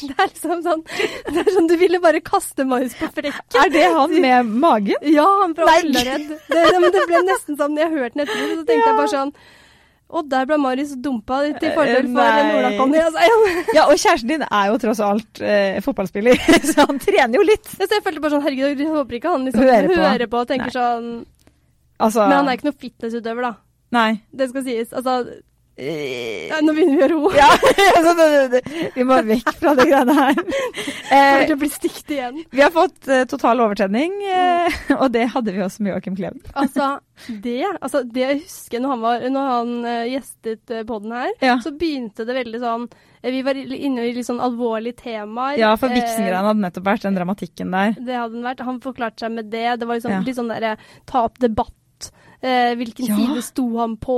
Det er liksom sånn Det er sånn Du ville bare kaste mais på frekken. Er det han med magen? Ja, han fra. Det, det, det ble nesten sånn jeg hørte den etterpå, så tenkte jeg bare sånn og der ble Marius dumpa til fordel for Ola-Conny. Altså, ja. Ja, og kjæresten din er jo tross alt eh, fotballspiller, så han trener jo litt. Så jeg følte bare sånn Herregud, jeg håper ikke han liksom Hører hører på. på, og tenker Nei. sånn Altså Men han er ikke noe fitnessutøver, da. Nei. Det skal sies. Altså Eh, ja, Nå begynner vi å roe. Ja, så det, det, det, vi må vekk fra de greiene her. Kommer til å bli stygt igjen. vi har fått eh, total overtenning, eh, og det hadde vi også med Joakim Kleven. Altså, det, altså, det jeg husker når han, var, når han eh, gjestet podden her, Ja. så begynte det veldig sånn eh, Vi var inne i litt sånn alvorlige temaer. Ja, for Eh, Vixen-greiene hadde nettopp vært den dramatikken der. Det hadde den vært. Han forklarte seg med det. Det var liksom Ja. litt sånn derre ta opp debatt. Eh, hvilken Ja. side sto han på?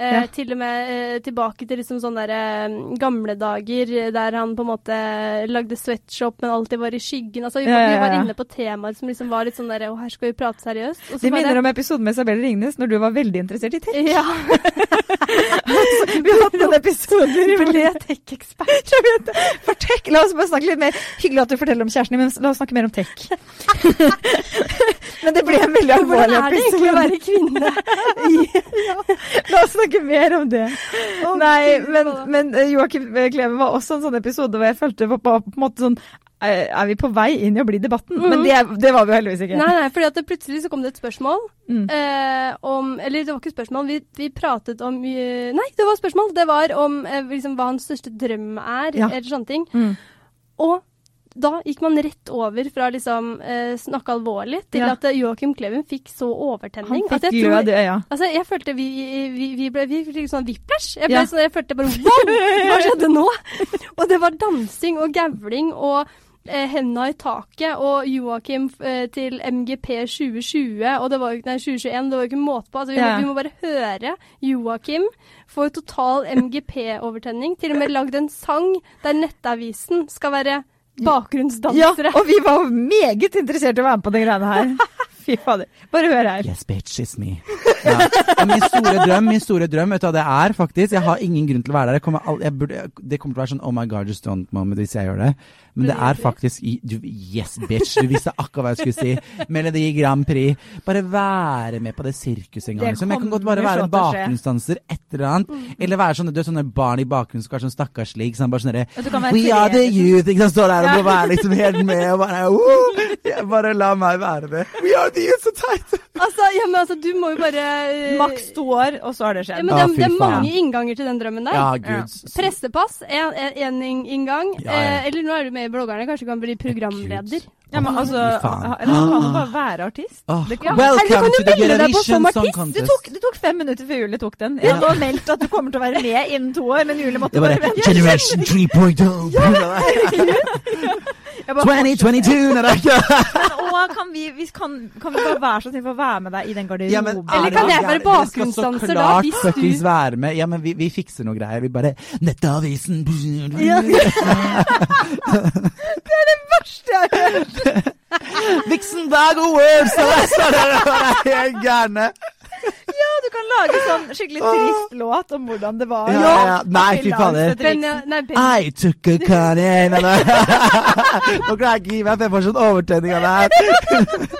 Eh, Ja. Til og med eh, tilbake til liksom sånne der, eh, gamle dager eh, der han på en måte lagde sweatshop, men alltid var i skyggen. Altså, vi, Ja, ja, vi var inne på temaer som liksom var litt sånn der Å, her skal vi prate seriøst. Og så Det minner om episoden med Isabel Ringnes når du var veldig interessert i tech. Ja. Vi har hatt noen episoder i Ble tech-ekspert. Jeg vet det. For tech, La oss bare snakke litt mer. Hyggelig at du forteller om kjæresten din, men la oss snakke mer om tech. men det ble en veldig alvorlig episode. Hvordan er det egentlig å være kvinne? La oss snakke mer om det. Oh, Nei, men, men eh, Joakim Kleve var også en sånn episode hvor jeg følte på, på, på en måte sånn eh, Er vi på vei inn i å bli debatten? Men Mhm. det, det var vi heldigvis ikke. Nei, nei, at plutselig så kom det et spørsmål Mm. eh, om Eller det var ikke spørsmål, vi, vi pratet om eh, Nei, det var spørsmål. Det var om eh, liksom, hva hans største drøm er, Ja. eller sånne ting. Mm. Og da gikk man rett over fra liksom eh, snakke alvorlig til Ja. at eh, Joakim Kleven fikk så overtenning. Han fikk tror- glød i øya. Altså, jeg følte vi, vi, vi ble vi fikk sånn whiplash. Jeg, ble Ja. sånn, jeg følte bare wow, hva skjedde nå? Og det var dansing og gavling og eh, henda i taket og Joakim eh, til MGP 2020 og det var jo nei, 2021, det var jo ikke måte på. Altså, vi, Ja. vi må bare høre Joakim få total MGP-overtenning. Til og med lagd en sang der Nettavisen skal være Ja, bakgrunnsdansere. og vi var meget interessert i å være med på de greiene her. Fy fader. Bare hør her. Yes, bitch, it's me. Ja. Og min store drøm, min store drøm, vet du hva det er faktisk? Jeg har ingen grunn til å være der. Jeg kommer all, jeg burde, det kommer til å være sånn oh my god, just don't moment hvis jeg gjør det. Men det er faktisk i, du, Yes, bitch. Du visste akkurat hva jeg skulle si. Melodi Grand Prix. Bare være med på det sirkuset en gang. Liksom. Jeg kan godt bare være en bakgrunnsdanser, et eller annet. Eller være sånne, du, vet, sånne barn i bakgrunnen som er sånn stakkarslig. Sånn, bare sånn We are the youth. Ikke sant? Står der og må være liksom helt med og bare oh, Bare la meg være det. We are the youth, så teit! Altså, ja, men altså, du må jo bare eh, Maks to år, og så har det Ja, skjedd. men det, ah, det er mange innganger til den drømmen der. Ja, gud. Pressepass er en inngang. Ja, ja. Eh, eller nå er du med i Bloggerne, kanskje kan bli programleder. Ja, men altså, eller kan du bare være artist. Oh, Det kan- Eller welcome kan du to the melde deg på som Eurovision Song artist. Det Contest. tok, det tok fem minutter før Julie tok den. Jeg har meldt at du kommer til å være med innen to år, men Julie måtte Det var bare vente. Generation 3.0. Jeg bare- 2022! Nei, det er kan vi, vi kan, kan vi bare være så snill å være med deg i den garderoben? Ja, men Eller er kan det jeg være bakgrunnsdanser da, så hvis fuckings du- være med. Ja, men vi, vi fikser noe greier. Vi bare Nettavisen Det Vixen Bag of Words! Og der står dere og er helt gærne. Ja, du kan lage sånn skikkelig trist låt om hvordan det var. Ja, ja, ja. Nei, fy fader. I took a nei. Nå klarer jeg ikke gi meg, for jeg får sånn overtenning av det her.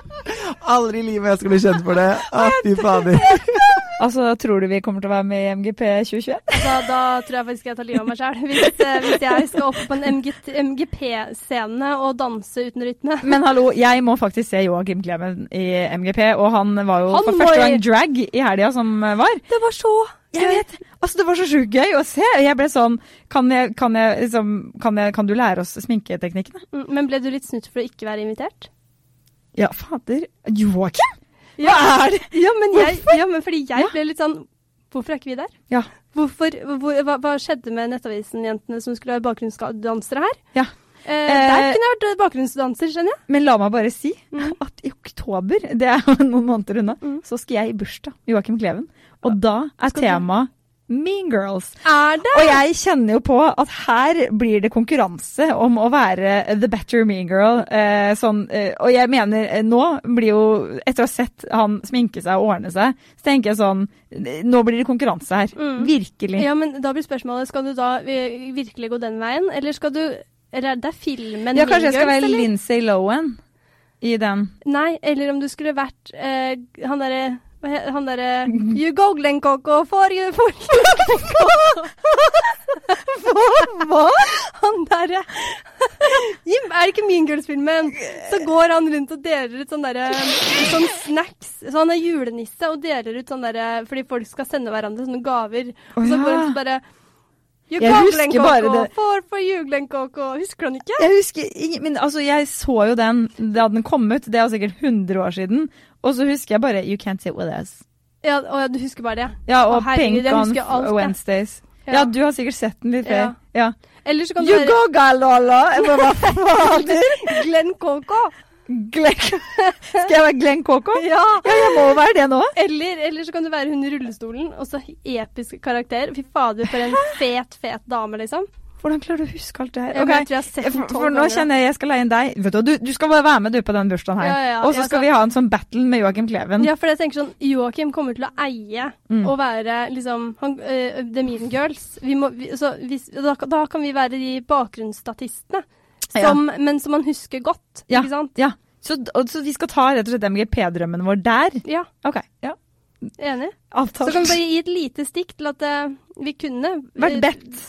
Aldri i livet jeg skal bli kjent for det. Å, fy fader. Altså, tror du vi kommer til å være med i MGP 2021? Da, da tror jeg faktisk jeg tar livet av meg sjøl. Hvis, eh, hvis jeg skal opp på en MGP-scene og danse uten rytme. Men hallo, jeg må faktisk se Joakim Klemen i MGP, og han var jo Han for første gang drag i helga som var. Det var så Jeg vet. Altså, det var så sjukt gøy å se. Jeg ble sånn Kan, jeg, kan, jeg, liksom, kan, jeg, kan du lære oss sminketeknikkene? Mm, Men ble du litt snutt for å ikke være invitert? Ja, fader. Joakim? Ja, er det? Ja, men, jeg, ja, men fordi jeg ble litt sånn Hvorfor er ikke vi der? Ja. Hvorfor, hvor, hva, hva skjedde med Nettavisen-jentene som skulle være bakgrunnsdansere her? Ja. Eh, der kunne jeg vært bakgrunnsdanser, skjønner jeg. Men la meg bare si Mm. at i oktober, det er noen måneder unna, Mm. så skal jeg i bursdag Joakim Kleven. Og da er Skal du? tema Mean Girls. Er det? Og jeg kjenner jo på at her blir det konkurranse om å være the better mean girl. Eh, sånn, eh, og jeg mener, eh, nå blir jo Etter å ha sett han sminke seg og ordne seg, så tenker jeg sånn Nå blir det konkurranse her. Mm. Virkelig. Ja, men da blir spørsmålet Skal du da eh, virkelig gå den veien, eller skal du Eller det filmen Ja, kanskje jeg skal Mean være eller? Lindsay Lohan i den. Nei, eller om du skulle vært eh, han derre han derre You go, Glenn Coco, for you, for. Hva? Han derre Jim, Er det ikke Mean Girls-filmen? Så går han rundt og deler ut sånn derre Sånn snacks. Så han er julenisse og deler ut sånn derre Fordi folk skal sende hverandre sånne gaver. Og så går han så bare You Jeg husker bare det- for, for Coco. Husker du den ikke? Jeg husker men altså, jeg så jo den da den kom ut, det er jo sikkert 100 år siden. Og så husker jeg bare You Can't Sit With Us. Ja, og du husker bare det? Ja, Å, og herregud, Pink on alt. Wednesdays. Ja. Ja. du har sikkert sett den litt før. Ja. Eller så kan du You være go, Galala! Glenn Coco. Glenn Skal jeg være Glenn Coco? Ja. Ja, jeg må være det nå. Eller, eller så kan du være hun i rullestolen, og så episk karakter. Fy fader, for en fet, fet dame, liksom. Hvordan klarer du å huske alt det her? Okay. jeg jeg for, for nå kjenner jeg jeg skal leie inn deg. Vet du, du, du skal bare være med du på den bursdagen her. Ja, ja. Og så skal vi ha en sånn battle med Joakim Kleven. Ja, for jeg tenker sånn Joakim kommer til å eie Mm. og være liksom han, uh, The Mean Girls. Vi må, vi, så hvis, da, da kan vi være de bakgrunnsstatistene. Som, Men som man husker godt, Ja. ikke sant? Ja. Så, og, så vi skal ta rett og slett MGP-drømmen vår der? Ja, Ok, ja. enig. Så kan vi bare gi et lite stikk til at uh, vi kunne Vært eh, bedt.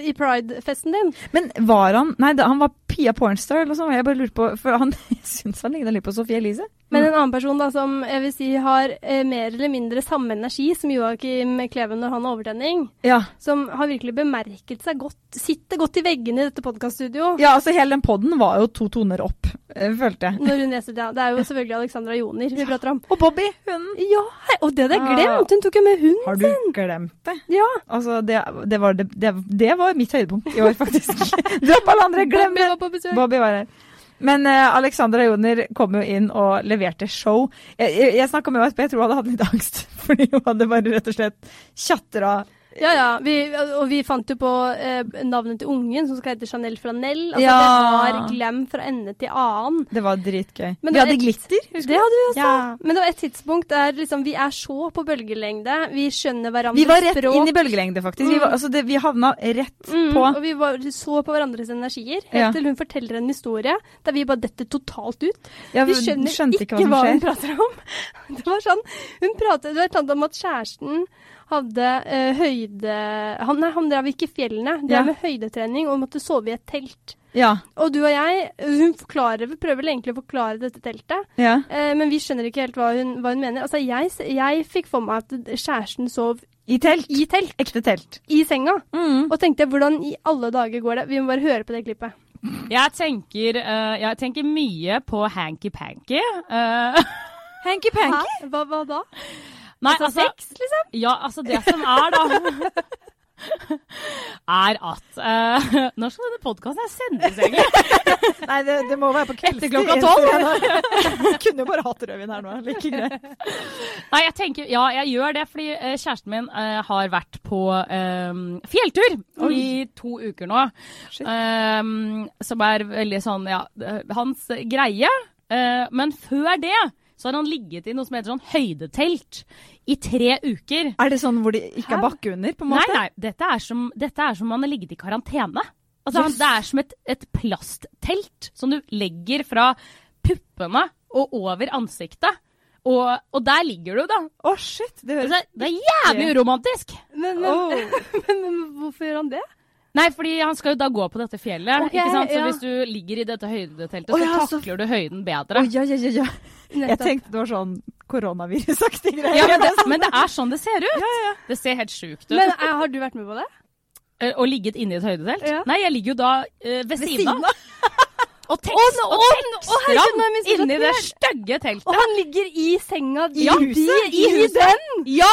i Pride-festen din. Men var han Nei, han var Pia Pornstar eller noe sånt. Jeg bare lurte på For han syns han ligna litt på Sophie Elise. Men en annen person da, som jeg vil si har eh, mer eller mindre samme energi som Joakim Kleven når han har overtenning, Ja. som har virkelig bemerket seg godt, sitter godt i veggene i dette podkaststudioet. ja, altså hele den podden var jo to toner opp, eh, følte jeg. Når hun leser det. Det er jo selvfølgelig Alexandra Joner vi prater om. Og Bobby, hunden. Ja, hei, og det hadde jeg glemt! Hun tok jo med hunden Har du sin. glemt det? Ja. Altså, det, det, var, det, det, var mitt høydepunkt i år, faktisk. Dropp alle andre, glem Bobby det! var på besøk. Bobby var her. Men uh, Alexandra Joner kom jo inn og leverte show. Jeg, jeg, jeg snakka med henne jeg tror hun hadde hatt litt angst. Fordi hun hadde bare rett og slett tjatra. Ja, ja. Vi, og vi fant jo på eh, navnet til ungen, som skal hete Chanel Flanell. Altså, Ja. Det var glem fra ende til annen. Det var dritgøy. Men Vi hadde hadde glitter. Det hadde vi også. Ja. Men det var et tidspunkt der liksom, vi er så på bølgelengde. Vi skjønner hverandres Vi var rett språk. inn i bølgelengde, faktisk. Vi, var, altså det, vi havna rett Mm, på. og vi var, så på hverandres energier, helt Ja. til hun forteller en historie der vi bare detter totalt ut. Ja, vi skjønner ikke, ikke hva hva hun prater om. Det var sånn, hun pratet, det var et eller annet om at kjæresten hadde eh, høyde... Han, nei, han drev ikke i fjellene, drev Ja. med høydetrening og måtte sove i et telt. Ja. Og du og jeg, hun forklarer, prøver vel egentlig å forklare dette teltet, ja. eh, men vi skjønner ikke helt hva hun, hva hun mener. Altså, jeg, jeg fikk for meg at kjæresten sov I telt. i telt, Ekte telt. i senga. Mm. Og tenkte hvordan i alle dager går det? Vi må bare høre på det klippet. Jeg tenker, uh, jeg tenker mye på hanky-panky. Uh, Hanky-panky. Hva, hva da? Nei, Altså, sex, liksom? Ja, altså det som er, da Er at uh, Når skal denne podkasten sendes, egentlig? Nei, det, det må være på kveldstid. Etter klokka tolv? Kunne jo bare hatt rødvin her nå. Like greit. Nei, jeg tenker, ja, jeg gjør det fordi uh, kjæresten min uh, har vært på fjelltur i to uker nå. Som er veldig sånn, ja, hans greie. Men før det så har han ligget i noe som heter sånn høydetelt i tre uker. Er det sånn hvor det ikke er bakke under, på en måte? Nei, nei, dette er som, dette er som man har ligget i karantene. Altså, Yes. Det er som et, et plasttelt som du legger fra puppene og over ansiktet. Og, og der ligger du, da. Å, shit. Det høres Altså, det er jævlig uromantisk. Men, men, oh. men, men hvorfor gjør han det? Nei, fordi han skal jo da gå på dette fjellet. Okay, ikke sant? Så ja. hvis du ligger i dette høydeteltet, oh, så ja, så- takler du høyden bedre. bedre. ja, ja, ja, ja. Jeg tenkte det var sånn koronavirusaktig greie. Ja, men, det, men det er sånn det ser ut. Det ser helt sjukt ut. Men eh, har du vært med på det? Eh, Og ligget inni et høydetelt? Ja. Nei, jeg ligger jo da eh, ved, Ved siden siden av. Og, tekst, og misforstått inni det stygge teltet. Og han ligger i senga i Ja, di, i huset. den! Ja!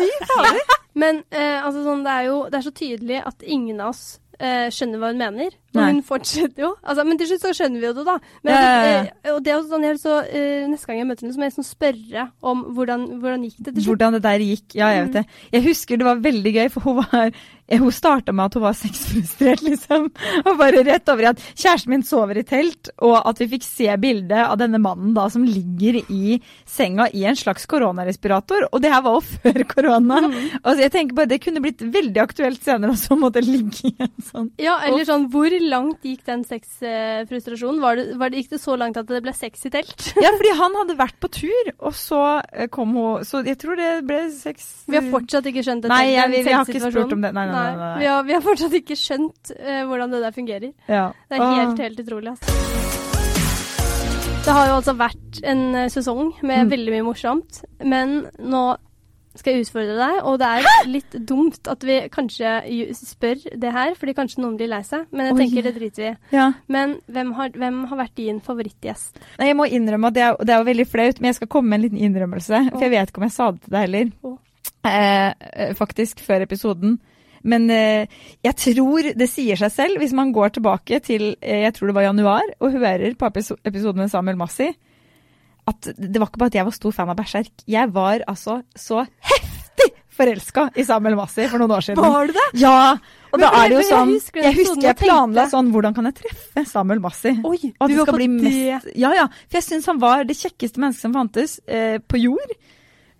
Men eh, altså sånn, det er jo det er så tydelig at ingen av oss eh, skjønner hva hun mener. Og Nei. hun fortsetter jo. Altså, men til slutt så skjønner vi jo det, da. Men, Ja, ja, ja. eh, og det er også sånn, jeg så, eh, Neste gang jeg møter henne, så må jeg sånn spørre om hvordan, hvordan gikk det til slutt. Hvordan det der gikk. Ja, jeg vet det. Jeg husker det var veldig gøy, for hun var eh, Hun starta med at hun var sexfrustrert, liksom. Og bare rett over i at kjæresten min sover i telt, og at vi fikk se bildet av denne mannen da som ligger i senga i en slags koronarespirator. Og det her var jo før korona. Altså, jeg tenker bare Det kunne blitt veldig aktuelt senere også, å måtte ligge i en sånn Ja, eller sånn, Hvor langt gikk den sexfrustrasjonen? Var det, var det, gikk det så langt at det ble sex i telt? Ja, fordi han hadde vært på tur, og så eh, kom hun Så jeg tror det ble sex Vi har fortsatt ikke skjønt dette, Nei, vi har ikke spurt om det. Nei, nei, nei, nei, nei. Vi, har, vi har fortsatt ikke skjønt uh, hvordan det der fungerer. Ja. Det er helt, helt utrolig. Altså. Det har jo altså vært en eh, sesong med Mm. veldig mye morsomt, men nå skal jeg utfordre deg, og det er litt dumt at vi kanskje spør det her, fordi kanskje noen blir lei seg, men jeg Oi. tenker det driter vi i. ja. Men hvem har, hvem har vært din favorittgjest? Nei, jeg må innrømme at det er, det er veldig flaut, men jeg skal komme med en liten innrømmelse. For jeg vet ikke om jeg sa det til deg heller. Oh. Eh, eh, faktisk, før episoden. Men eh, jeg tror det sier seg selv, hvis man går tilbake til eh, jeg tror det var januar, og hører på episoden med Samuel Massi, at det var ikke bare at jeg var stor fan av Berserk. Jeg var altså så heftig forelska i Samuel Massi for noen år siden. Var du det? Ja! Og da er det jo jeg- jeg sånn husker Jeg husker jeg planla sånn Hvordan kan jeg treffe Samuel Massi? Oi, Og at du det skal bli mest Ja, ja. For jeg syns han var det kjekkeste mennesket som fantes eh, på jord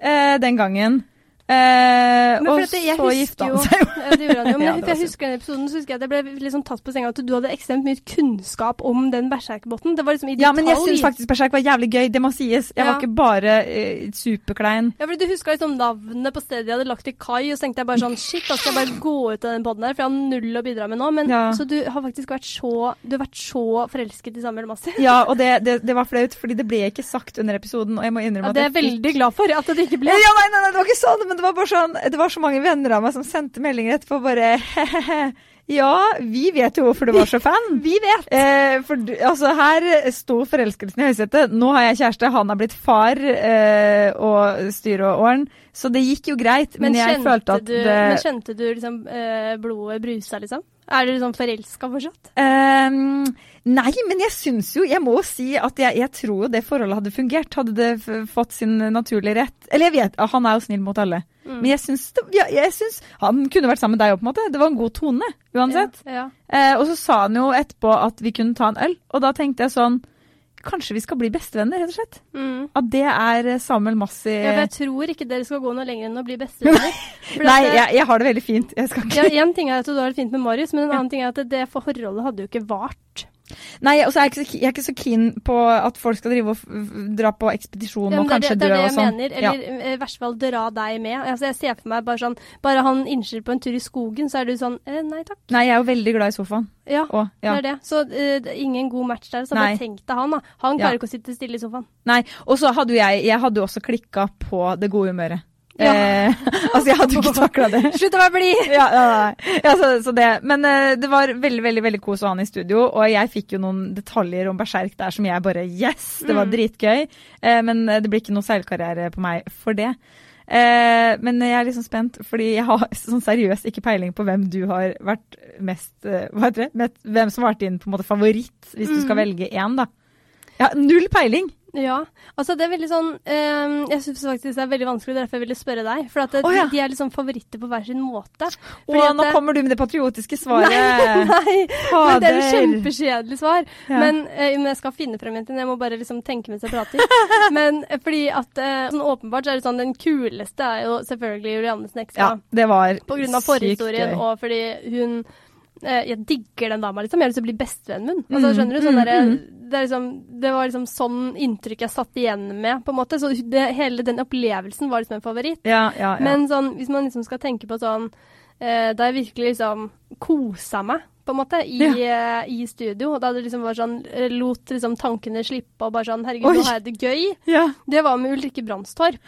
eh, den gangen. Eh, Men og så gifta han seg jo. Ja, det gjorde han jo. Men Ja, jeg, husker den episoden, så husker jeg at jeg ble liksom tatt på senga at du hadde ekstremt mye kunnskap om den berserkbåten. Det var liksom i Ja, men jeg detalj. syns faktisk Berserk var jævlig gøy, det må sies. Jeg var ikke bare eh, superklein. Ja, fordi Du huska liksom navnet på stedet de hadde lagt til kai, og så tenkte jeg bare sånn Shit, da skal jeg bare gå ut av den poden her, for jeg har null å bidra med nå. Men Ja. Så du har faktisk vært så Du har vært så forelsket i Samuel Massi. Ja, og det, det, det var flaut, fordi det ble ikke sagt under episoden, og jeg må innrømme Ja, at det er jeg veldig glad for at det ikke ble. Ja, nei, nei, nei, det var ikke sånn, men det var bare sånn Det var så mange venner av meg som sendte meldinger etterpå bare Ja, vi vet jo hvorfor du var så fan. Vi vet. Eh, for altså, her sto forelskelsen i høysetet. Nå har jeg kjæreste, han har blitt far eh, og styr og åren. Så det gikk jo greit, men, Men jeg følte at du, det men kjente du liksom eh, blodet brusa, liksom? Er du sånn forelska fortsatt? Um, nei, men jeg syns jo Jeg må jo si at jeg, jeg tror jo det forholdet hadde fungert. Hadde det fått sin naturlige rett. Eller jeg vet, han er jo snill mot alle. Mm. Men jeg syns, ja, jeg syns han kunne vært sammen med deg òg, på en måte. Det var en god tone uansett. Ja, ja. Uh, og så sa han jo etterpå at vi kunne ta en øl, og da tenkte jeg sånn Kanskje vi skal bli bestevenner, rett og slett. Mm. At det er eh, Samuel Massi Ja, for jeg tror ikke dere skal gå noe lenger enn å bli bestevenner. Nei, eh, jeg, jeg har det veldig fint. Jeg skal ikke Ja, En ting er at du har det fint med Marius, men en annen ting er at det forholdet hadde jo ikke vart. Nei, og så er jeg, ikke jeg er ikke så keen på at folk skal drive og dra på ekspedisjon Ja, og kanskje det, er sånn. det, er det jeg sånn. mener. Eller eh, i hvert fall dra deg med. Altså, jeg ser for meg bare sånn Bare han innser på en tur i skogen, så er du sånn eh, Nei takk. Nei, jeg er jo veldig glad i sofaen. Ja, Og, ja. det er det. Så uh, ingen god match der. Så Nei. bare tenk deg han, da. Han klarer ikke å sitte stille i sofaen. Nei, og så hadde jo jeg Jeg hadde jo også klikka på det gode humøret. Ja. Eh, altså, jeg hadde jo ikke takla det. Slutt å være blid! ja, ja, ja, så, så det. Men eh, det var veldig veldig, veldig kos å ha han i studio, og jeg fikk jo noen detaljer om Berserk der som jeg bare Yes! Det var Mm. dritgøy. Eh, men eh, det blir ikke noe seilkarriere på meg for det. Eh, men jeg er liksom spent, fordi jeg har sånn seriøst ikke peiling på hvem du har vært mest eh, Hva heter det? Hvem som har vært din på en måte favoritt, hvis du skal Mm. velge én, da. Ja, null peiling! Ja. Altså, det er veldig sånn eh, Jeg syns faktisk det er veldig vanskelig, derfor jeg ville spørre deg. For det, oh, ja. de er liksom favoritter på hver sin måte. Å, nå kommer du med det patriotiske svaret! Nei, nei. Men det er et kjempekjedelig svar. Ja. Men, uh, men jeg skal finne frem en. Jeg må bare liksom tenke mens jeg prater. men eh, fordi at uh, sånn åpenbart så er det sånn den kuleste er jo selvfølgelig Julianne Snekstad. Ja, det var På grunn av forhistorien og fordi hun Jeg digger den dama, liksom. Jeg har lyst til å bli bestevennen min. Altså, Mm, skjønner du? Sånn der, mm. det, liksom, det var liksom sånn inntrykk jeg satt igjen med, på en måte. Så det, hele den opplevelsen var liksom en favoritt. Ja, ja, ja. Men sånn, hvis man liksom skal tenke på sånn eh, Da jeg virkelig liksom kosa meg, på en måte, i, eh, i studio. Da det liksom var sånn eh, Lot liksom tankene slippe og bare sånn Herregud, Oi. nå har jeg det gøy. ja. Det var med Ulrikke Brandstorp.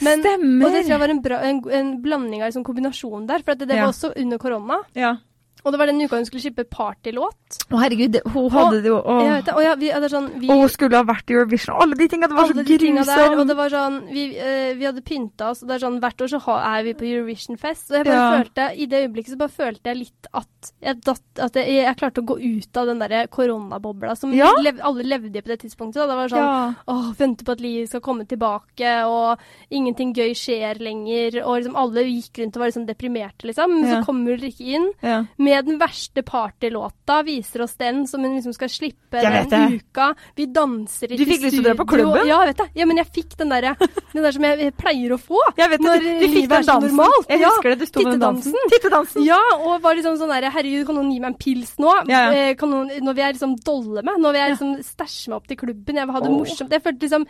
Men, Stemmer! og det tror jeg var en, bra, en, en blanding av liksom kombinasjon der. For det, det var også under korona. ja. Og det var den uka hun skulle slippe partylåt. Å, herregud, hun hadde det jo vet. Og ja, vi, det sånn, vi, hun skulle ha vært i Eurovision. Alle de tinga. Det var så der, og grusomt. det var sånn Vi, eh, vi hadde pynta oss, og det er sånn hvert år så er vi på Eurovision-fest. Og jeg bare Ja. følte, i det øyeblikket så bare følte jeg litt at jeg, datt, at jeg, jeg klarte å gå ut av den derre koronabobla som Ja. lev, alle levde i på det tidspunktet. Det var sånn. Åh, vente på at livet skal komme tilbake, og ingenting gøy skjer lenger. Og liksom alle gikk rundt og var liksom deprimerte, liksom. Men så kommer Ulrikke inn Ja. Med den verste partylåta, viser oss den som hun liksom skal slippe Jeg den uka. Vi danser i studio Du fikk lyst til å dra på klubben? Ja, vet jeg. Ja, men jeg fikk den derre Den der som jeg, jeg pleier å få. Jeg vet det, du, du fikk den dansen. normalt. Jeg husker det, du sto med den dansen. Tittedansen. Ja, og var liksom sånn derre Herregud, kan noen gi meg en pils nå? Ja, ja. Eh, Kan noen, når vi er liksom dolle med? Når vi er liksom stæsje meg opp til klubben? Jeg vil ha det Åh. morsomt. Jeg følte liksom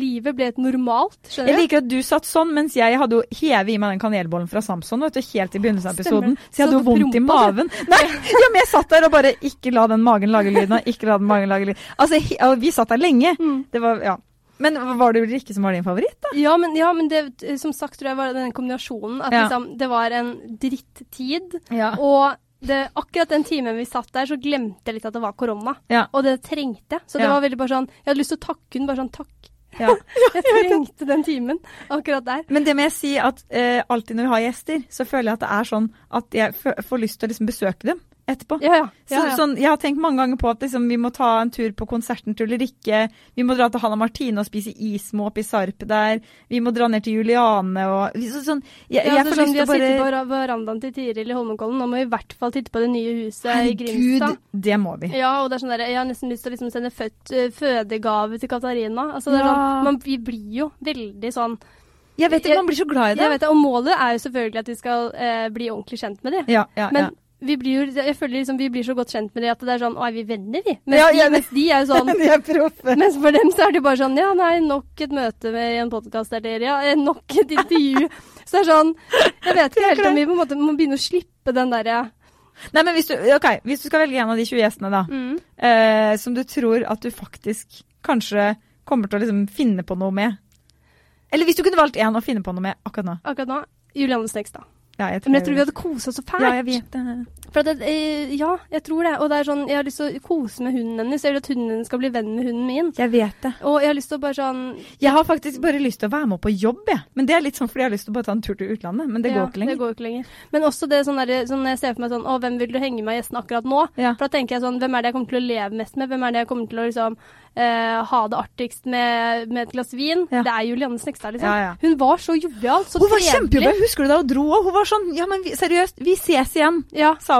livet ble et normalt. Jeg Skjønner du? liker at du satt sånn, mens jeg hadde jo hevet i meg den kanelbollen fra Samson vet du, helt i begynnelsen av episoden. Så jeg hadde jo vondt i prompa, maven. Nei, ja, men jeg satt der og bare Ikke la den magen lage lyd og Ikke la den magen lage lyden. Altså, vi satt der lenge. Mm. Det var, ja. Men var det Ulrikke som var din favoritt, da? Ja, men, ja, men det som sagt tror jeg var den kombinasjonen. At Ja. liksom, det var en drittid. Ja. Og det, akkurat den timen vi satt der, så glemte jeg litt at det var korona. Ja. Og det trengte jeg. Så det var veldig bare sånn Jeg hadde lyst til å takke hun bare sånn takk. Ja. Jeg trengte den timen akkurat der. Men det må jeg si at eh, alltid når vi har gjester, så føler jeg at det er sånn at jeg får lyst til å liksom besøke dem etterpå. Ja, ja. Så. Sånn, jeg har tenkt mange ganger på at liksom, vi må ta en tur på konserten til Ulrikke. Vi må dra til Hanna Martine og spise ismåp i Sarp der. Vi må dra ned til Juliane og så, sånn, Jeg, Ja, jeg får sånn, lyst vi har sittet på verandaen til Tiril i Holmenkollen. Nå må vi i hvert fall titte på det nye huset i Herregud, Grimstad. det må vi. Ja, og det er sånn der, Jeg har nesten lyst til å liksom sende født, eh, fødegave til Katarina. Altså, det er Ja. sånn, man, vi blir jo veldig sånn Jeg vet ikke, man blir så glad i det. Jeg vet det, Og målet er jo selvfølgelig at vi skal eh, bli ordentlig kjent med dem. Ja, ja, Men ja. Vi blir jo, jeg føler liksom vi blir så godt kjent med dem at det er sånn Å, er vi venner, vi? Mens, Ja, ja, de, mens de er jo sånn De er proffe. Mens for dem så er det bare sånn Ja, nei, nok et møte med en podkast eller ja, eh, nok et intervju. så det er sånn Jeg vet ikke helt om vi på en måte må begynne å slippe den derre Nei, men hvis du, okay, hvis du skal velge en av de 20 gjestene, da, mm, eh, som du tror at du faktisk kanskje kommer til å liksom finne på noe med Eller hvis du kunne valgt én å finne på noe med akkurat nå. akkurat nå Julianne Snekstad. Ja, jeg Men jeg tror vi hadde kosa oss så fælt. Ja, jeg vet det. For at det, eh, ja, jeg tror det. Og det er sånn, jeg har lyst til å kose med hunden hennes. Jeg vil at hunden hennes skal bli venn med hunden min. Jeg vet det. Og jeg har lyst til å bare sånn Jeg har faktisk bare lyst til å være med på jobb, jeg. Men det er litt sånn fordi jeg har lyst til å bare ta en tur til utlandet. Men det ja, går ikke lenger. Det går ikke lenger. Men også det sånn der, sånn jeg ser for meg sånn Å, hvem vil du henge med av gjestene akkurat nå? Ja. For da tenker jeg sånn Hvem er det jeg kommer til å leve mest med? Hvem er det jeg kommer til å liksom Uh, ha det artigst med, med et glass vin? Ja. Det er Julianne Snekstad, liksom. Ja, ja. Hun var så jovial, så Hun var trivelig. Husker du da hun dro? òg? hun var sånn Ja, men vi, seriøst, vi ses igjen!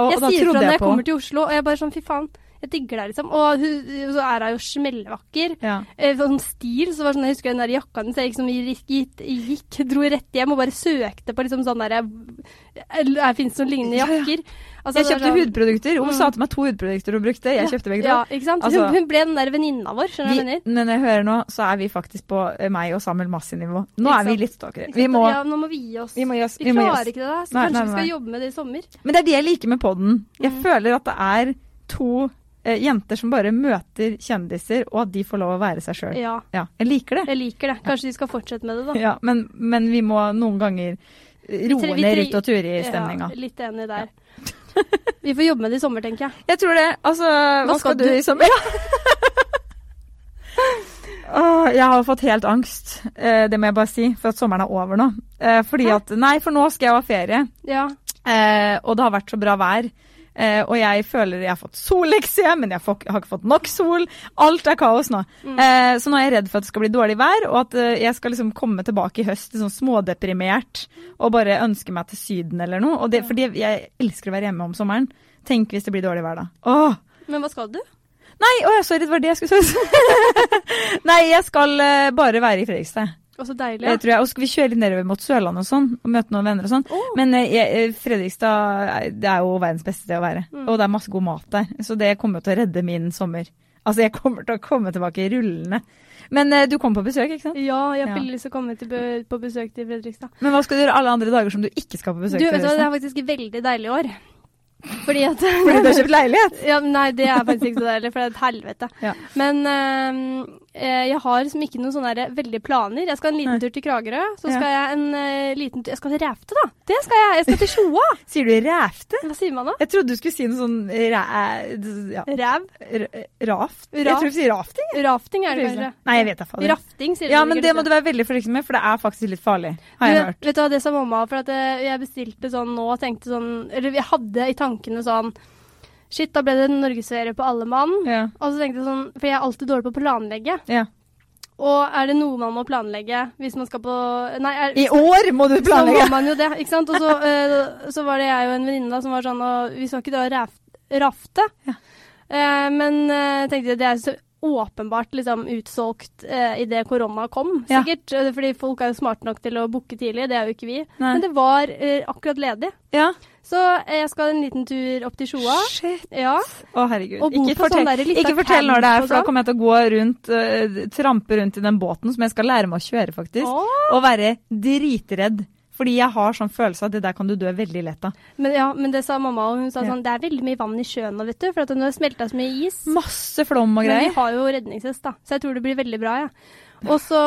Jeg og da sier fra når jeg jeg kommer til Oslo, og jeg bare sånn fy faen. Jeg digger deg, liksom. Og hun, så er hun jo smellvakker. Ja. Eh, sånn stil, så var sånn, Jeg husker den der jakka hennes. Jeg gikk, gikk, gikk, dro rett hjem og bare søkte på liksom sånn derre Fins det noen lignende Ja, ja. jakker? Altså, Jeg kjøpte sånn- hudprodukter. Hun Mm. sa til meg to hudprodukter hun brukte. Jeg kjøpte begge to. Ja, ikke sant? Altså- hun, ble den der venninna vår. Skjønner du hva jeg mener? når jeg hører nå, så er vi faktisk på eh, meg og Samuel Massi-nivå. Nå er vi litt stalkere. Vi må, ja, nå må vi gi oss. vi gi oss. Vi vi må oss. klarer ikke det, da. Så Nei, kanskje nei, vi nei. skal jobbe med det i sommer. Men det er det jeg liker med podden. Jeg Mm. føler at det er to jenter som bare møter kjendiser, og at de får lov å være seg sjøl. Ja, Ja, jeg liker det. jeg liker det. Kanskje de skal fortsette med det, da. Ja, men, men vi må noen ganger eh, roe ned Ruth og Turi-stemninga. Ja, litt enig der. vi får jobbe med det i sommer, tenker jeg. Jeg tror det. Altså, hva, skal du i sommer? Åh, jeg har fått helt angst, eh, det må jeg bare si, for at sommeren er over nå. Eh, fordi Hæ? at Nei, for nå skal jeg ha ferie, Ja. eh, og det har vært så bra vær. Eh, og jeg føler jeg har fått sollekse, men jeg, får, jeg har ikke fått nok sol. Alt er kaos nå. Mm. Eh, så nå er jeg redd for at det skal bli dårlig vær, og at eh, jeg skal liksom komme tilbake i høst liksom smådeprimert og bare ønske meg til Syden eller noe. Og det, fordi jeg elsker å være hjemme om sommeren. Tenk hvis det blir dårlig vær da. Åh! Men hva skal du? Nei, å, sorry, det var det jeg skulle si. Nei, jeg skal eh, bare være i Fredrikstad. Å, så deilig. Jeg tror jeg, og skal vi kjøre litt nedover mot Sørlandet og sånn, og møte noen venner og sånn. Oh. Men eh, jeg, eh, Fredrikstad eh, det er jo verdens beste sted å være. Mm. Og det er masse god mat der. Så det kommer til å redde min sommer. Altså, jeg kommer til å komme tilbake rullende. Men du kom på besøk, ikke sant? Ja, jeg har Ja. veldig lyst til å komme be på besøk til Fredrikstad. Men hva skal du gjøre alle andre dager som du ikke skal på besøk Du, vet du det er faktisk veldig deilig i år. Fordi at Fordi du har kjøpt leilighet? ja, Nei, det er faktisk ikke så deilig, for det er et helvete. Ja. Men eh, jeg har liksom ikke noen sånne veldige planer. Jeg skal en liten tur til Kragerø. Så Ja. skal jeg en uh, liten tur Jeg skal til Ræfte, da! Det skal jeg! Jeg skal til Sjoa! Sier du ræfte? Hva sier man da? Jeg trodde du skulle si noe sånn ræ... Ja. Ræv? r- Raft? Jeg tror du sier rafting. Rafting er det kanskje. Nei, jeg vet da faen. Rafting, sier Ja, de men det må du være veldig forsiktig med, for det er faktisk litt farlig, har jeg Du, hørt. Vet du hva, det sa mamma, for at eh, jeg bestilte sånn nå og tenkte sånn Eller jeg hadde i tankene sånn Shit, da ble det norgesserie på alle mann. Ja. Og så tenkte jeg sånn, for jeg er alltid dårlig på å planlegge. Ja. Og er det noe man må planlegge hvis man skal på Nei, er, I år må du så planlegge! må man jo det, ikke sant. Og så, uh, så var det jeg og en venninne som var sånn og Vi skal ikke dra og rafte. Ja. Uh, men uh, tenkte jeg det er så åpenbart liksom utsolgt eh, idet korona kom, sikkert. Ja. Fordi folk er jo smarte nok til å booke tidlig, det er jo ikke vi. Nei. Men det var eh, akkurat ledig. Ja. Så eh, jeg skal en liten tur opp til Sjoa. Shit. Ja. Å, herregud. Ikke fortell, sånn fortell, ikke fortell når det er, for da sånn. kommer jeg til å gå rundt, uh, trampe rundt i den båten som jeg skal lære meg å kjøre, faktisk. Åh. Og være dritredd. Fordi jeg har sånn følelse av at det der kan du dø veldig lett av. Men, ja, men det sa mamma, og hun sa Ja. sånn Det er veldig mye vann i sjøen nå, vet du, for at nå har smelta så mye is. Masse flom og greier. Men vi har jo redningshest, da, så jeg tror det blir veldig bra, jeg. Og så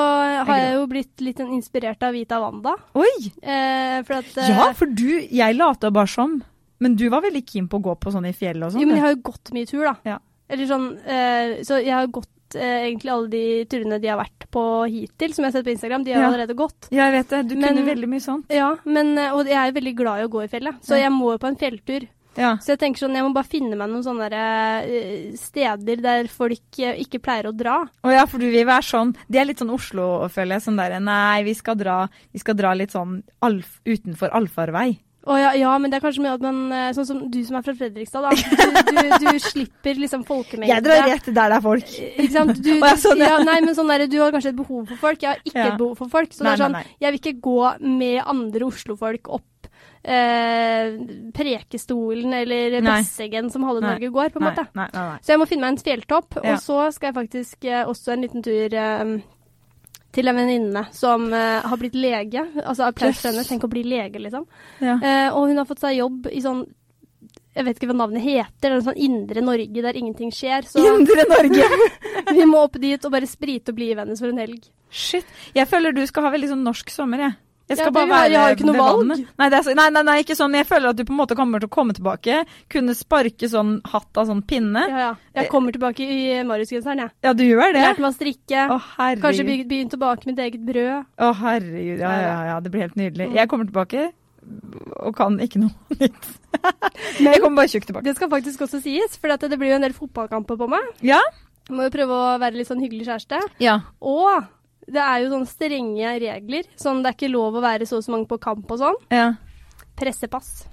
har jeg jo blitt litt sånn inspirert av Vita Wanda. Oi! Eh, for at eh, Ja, for du Jeg lata bare som. Men du var veldig keen på å gå på sånn i fjellet og sånn. Jo, men jeg har jo gått mye tur, da. Ja. Eller sånn eh, Så jeg har gått eh, egentlig alle de turene de har vært på hittil, som jeg har sett på Instagram. De har Ja. allerede gått. Ja, jeg vet det. Du Men- kunne veldig mye sånt. Ja, men, eh, og jeg er veldig glad i å gå i fjellet, så jeg må jo på en fjelltur. Ja. Så jeg tenker sånn, jeg må bare finne meg noen sånne der, eh, steder der folk eh, ikke pleier å dra. Å ja, for du vil være sånn Det er litt sånn Oslo, føler jeg. Sånn derre Nei, vi skal dra, vi skal dra litt sånn alf, utenfor allfarvei. Å ja, ja, men det er kanskje med at man eh, Sånn som du som er fra Fredrikstad, da. Du, du, du slipper liksom folkemengde. Jeg drar rett der det er folk. Ikke sant? Du, ja, sånn, ja. nei, men sånn der, du har kanskje et behov for folk. Jeg har ikke et behov for folk. Så Nei, det er sånn, nei, nei. jeg vil ikke gå med andre Oslo-folk opp eh, Prekestolen eller. Besseggen som halve Norge går, på en måte. Så jeg må finne meg en fjelltopp, og så skal jeg faktisk eh, også en liten tur eh, til en venninne som uh, har blitt lege. Altså applaus for henne, tenk å bli lege, liksom. Ja. Uh, og hun har fått seg jobb i sånn jeg vet ikke hva navnet heter, det er sånn indre Norge der ingenting skjer. Så Indre Norge! vi må opp dit og bare sprite og bli venner for en helg. Shit. Jeg føler du skal ha veldig sånn norsk sommer, jeg. Jeg skal Ja, bare være jeg har jo ikke noe valg. Nei, det er, nei, nei, nei, ikke sånn. Jeg føler at du på en måte kommer til å komme tilbake. Kunne sparke sånn hatt av sånn pinne. Ja, ja. Jeg kommer tilbake i Marius-genseren, jeg. Ja, du gjør det? Lærte meg å strikke. Å, herregud. Kanskje begynne tilbake å bake mitt eget brød. Å, herregud. Ja, ja, ja. Det blir helt nydelig. Jeg kommer tilbake og kan ikke noe nytt. jeg kommer bare tjukk tilbake. Det skal faktisk også sies, for det blir jo en del fotballkamper på meg. Ja? Må jo prøve å være litt sånn hyggelig kjæreste. Ja. Og det er jo sånne strenge regler. Sånn det er ikke lov å være så og så mange på kamp og sånn. ja. Pressepass.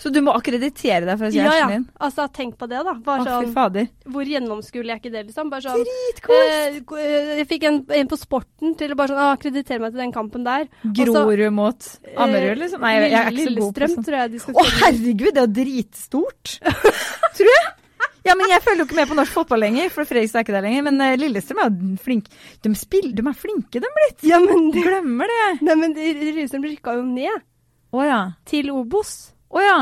Så du må akkreditere deg for å si kjæresten ja. din? Altså, tenk på det, da. Bare sånn fader. Hvor gjennomskuelig er ikke det, liksom? Bare sånn Dritkos! eh, eh, Jeg fikk en, en på sporten til å bare sånn akkreditere meg til den kampen der. Grorud mot Ammerud, liksom? Nei, jeg, jeg er ikke så god på sånt. Å, herregud, det er dritstort! Tror jeg. Ja, men jeg følger jo ikke med på norsk fotball lenger, for Fredrikstad er ikke der lenger. Men uh, Lillestrøm er jo flink. De, spiller, de er flinke, de blitt. Ja, men de, Glemmer det. nei, men Lillestrøm rykka jo ned Å ja. til Obos. Å oh, Ja,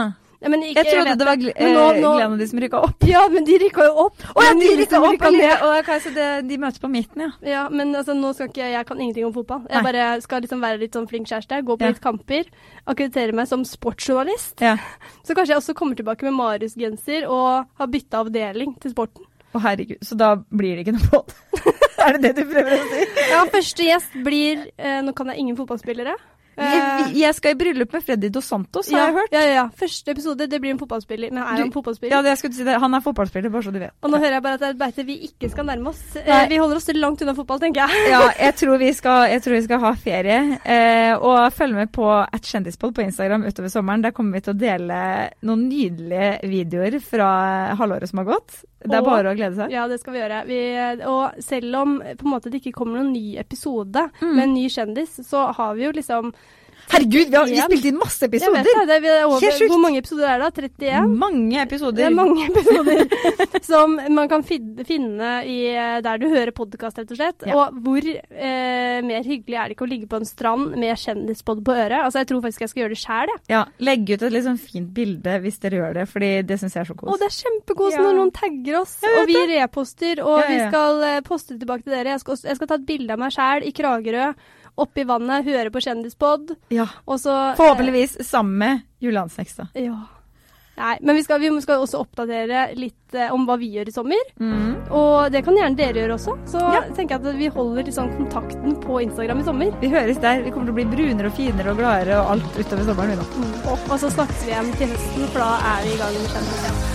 men ikke, Jeg trodde jeg det var Gl- nå- eh, nå- Glenn og de som rykka opp. Ja, men de rykka jo opp. Å ja, de rykka opp! rykka ned. Og, okay, så det, de møtes på midten, ja. Ja, men altså, nå skal ikke Jeg kan ingenting om fotball. Jeg Nei. bare skal liksom være litt sånn flink kjæreste. Gå på Ja. litt kamper. Akkreditere meg som sportsjournalist. ja. Så kanskje jeg også kommer tilbake med Marius-genser og har bytta avdeling til sporten. Å herregud, så da blir det ikke noe båt. er det det du prøver å si? Ja, første gjest blir eh, Nå kan jeg ingen fotballspillere. Jeg, jeg skal i bryllup med Freddy Dos Santos, har ja, jeg hørt. Ja, ja, ja. Første episode, det blir en fotballspiller. Men er Du- han fotballspiller? Ja, det jeg skulle si det. Han er fotballspiller, bare så du vet. Og nå hører jeg bare at det er et beite vi ikke skal nærme oss. Eh, Nei. vi holder oss langt unna fotball, tenker jeg. Ja, jeg tror vi skal, jeg tror vi skal ha ferie. Eh, og følg med på at kjendispod på Instagram utover sommeren. Der kommer vi til å dele noen nydelige videoer fra halvåret som har gått. Det er Og- bare å glede seg. Ja, det skal vi gjøre. Vi, og selv om måte det ikke kommer noen ny episode Mm. med en ny kjendis, så har vi jo liksom Herregud, vi har vi spilt inn masse episoder! Jeg vet det, det er, er over, Helt sjukt. Hvor mange episoder er det? da? 31? Mange episoder. Det er mange episoder som man kan finne i, eh, der du hører podkast, rett og slett. Ja. Og hvor eh, mer hyggelig er det ikke å ligge på en strand med kjendispod på øret? Altså, Jeg tror faktisk jeg skal gjøre det sjæl, jeg. Ja, Legg ut et litt sånn fint bilde hvis dere gjør det, fordi det syns jeg er så kos. Å, det er kjempekos Ja. når noen tagger oss, og vi reposter, og ja. vi skal eh, poste tilbake til dere. Jeg skal, jeg skal ta et bilde av meg sjæl i Kragerø, oppi vannet, høre på Kjendispod, Ja. og så eh, Forhåpentligvis sammen med Julian Ja. Nei, men vi skal, vi skal også oppdatere litt eh, om hva vi gjør i sommer. Mm. Og det kan gjerne dere gjøre også. Så Ja. tenker jeg at vi holder sånn kontakten på Instagram i sommer. Vi høres der. Vi kommer til å bli brunere og finere og gladere og alt utover sommeren. vi nå. Og så snakkes vi igjen til høsten, for da er vi i gang med kjendis igjen.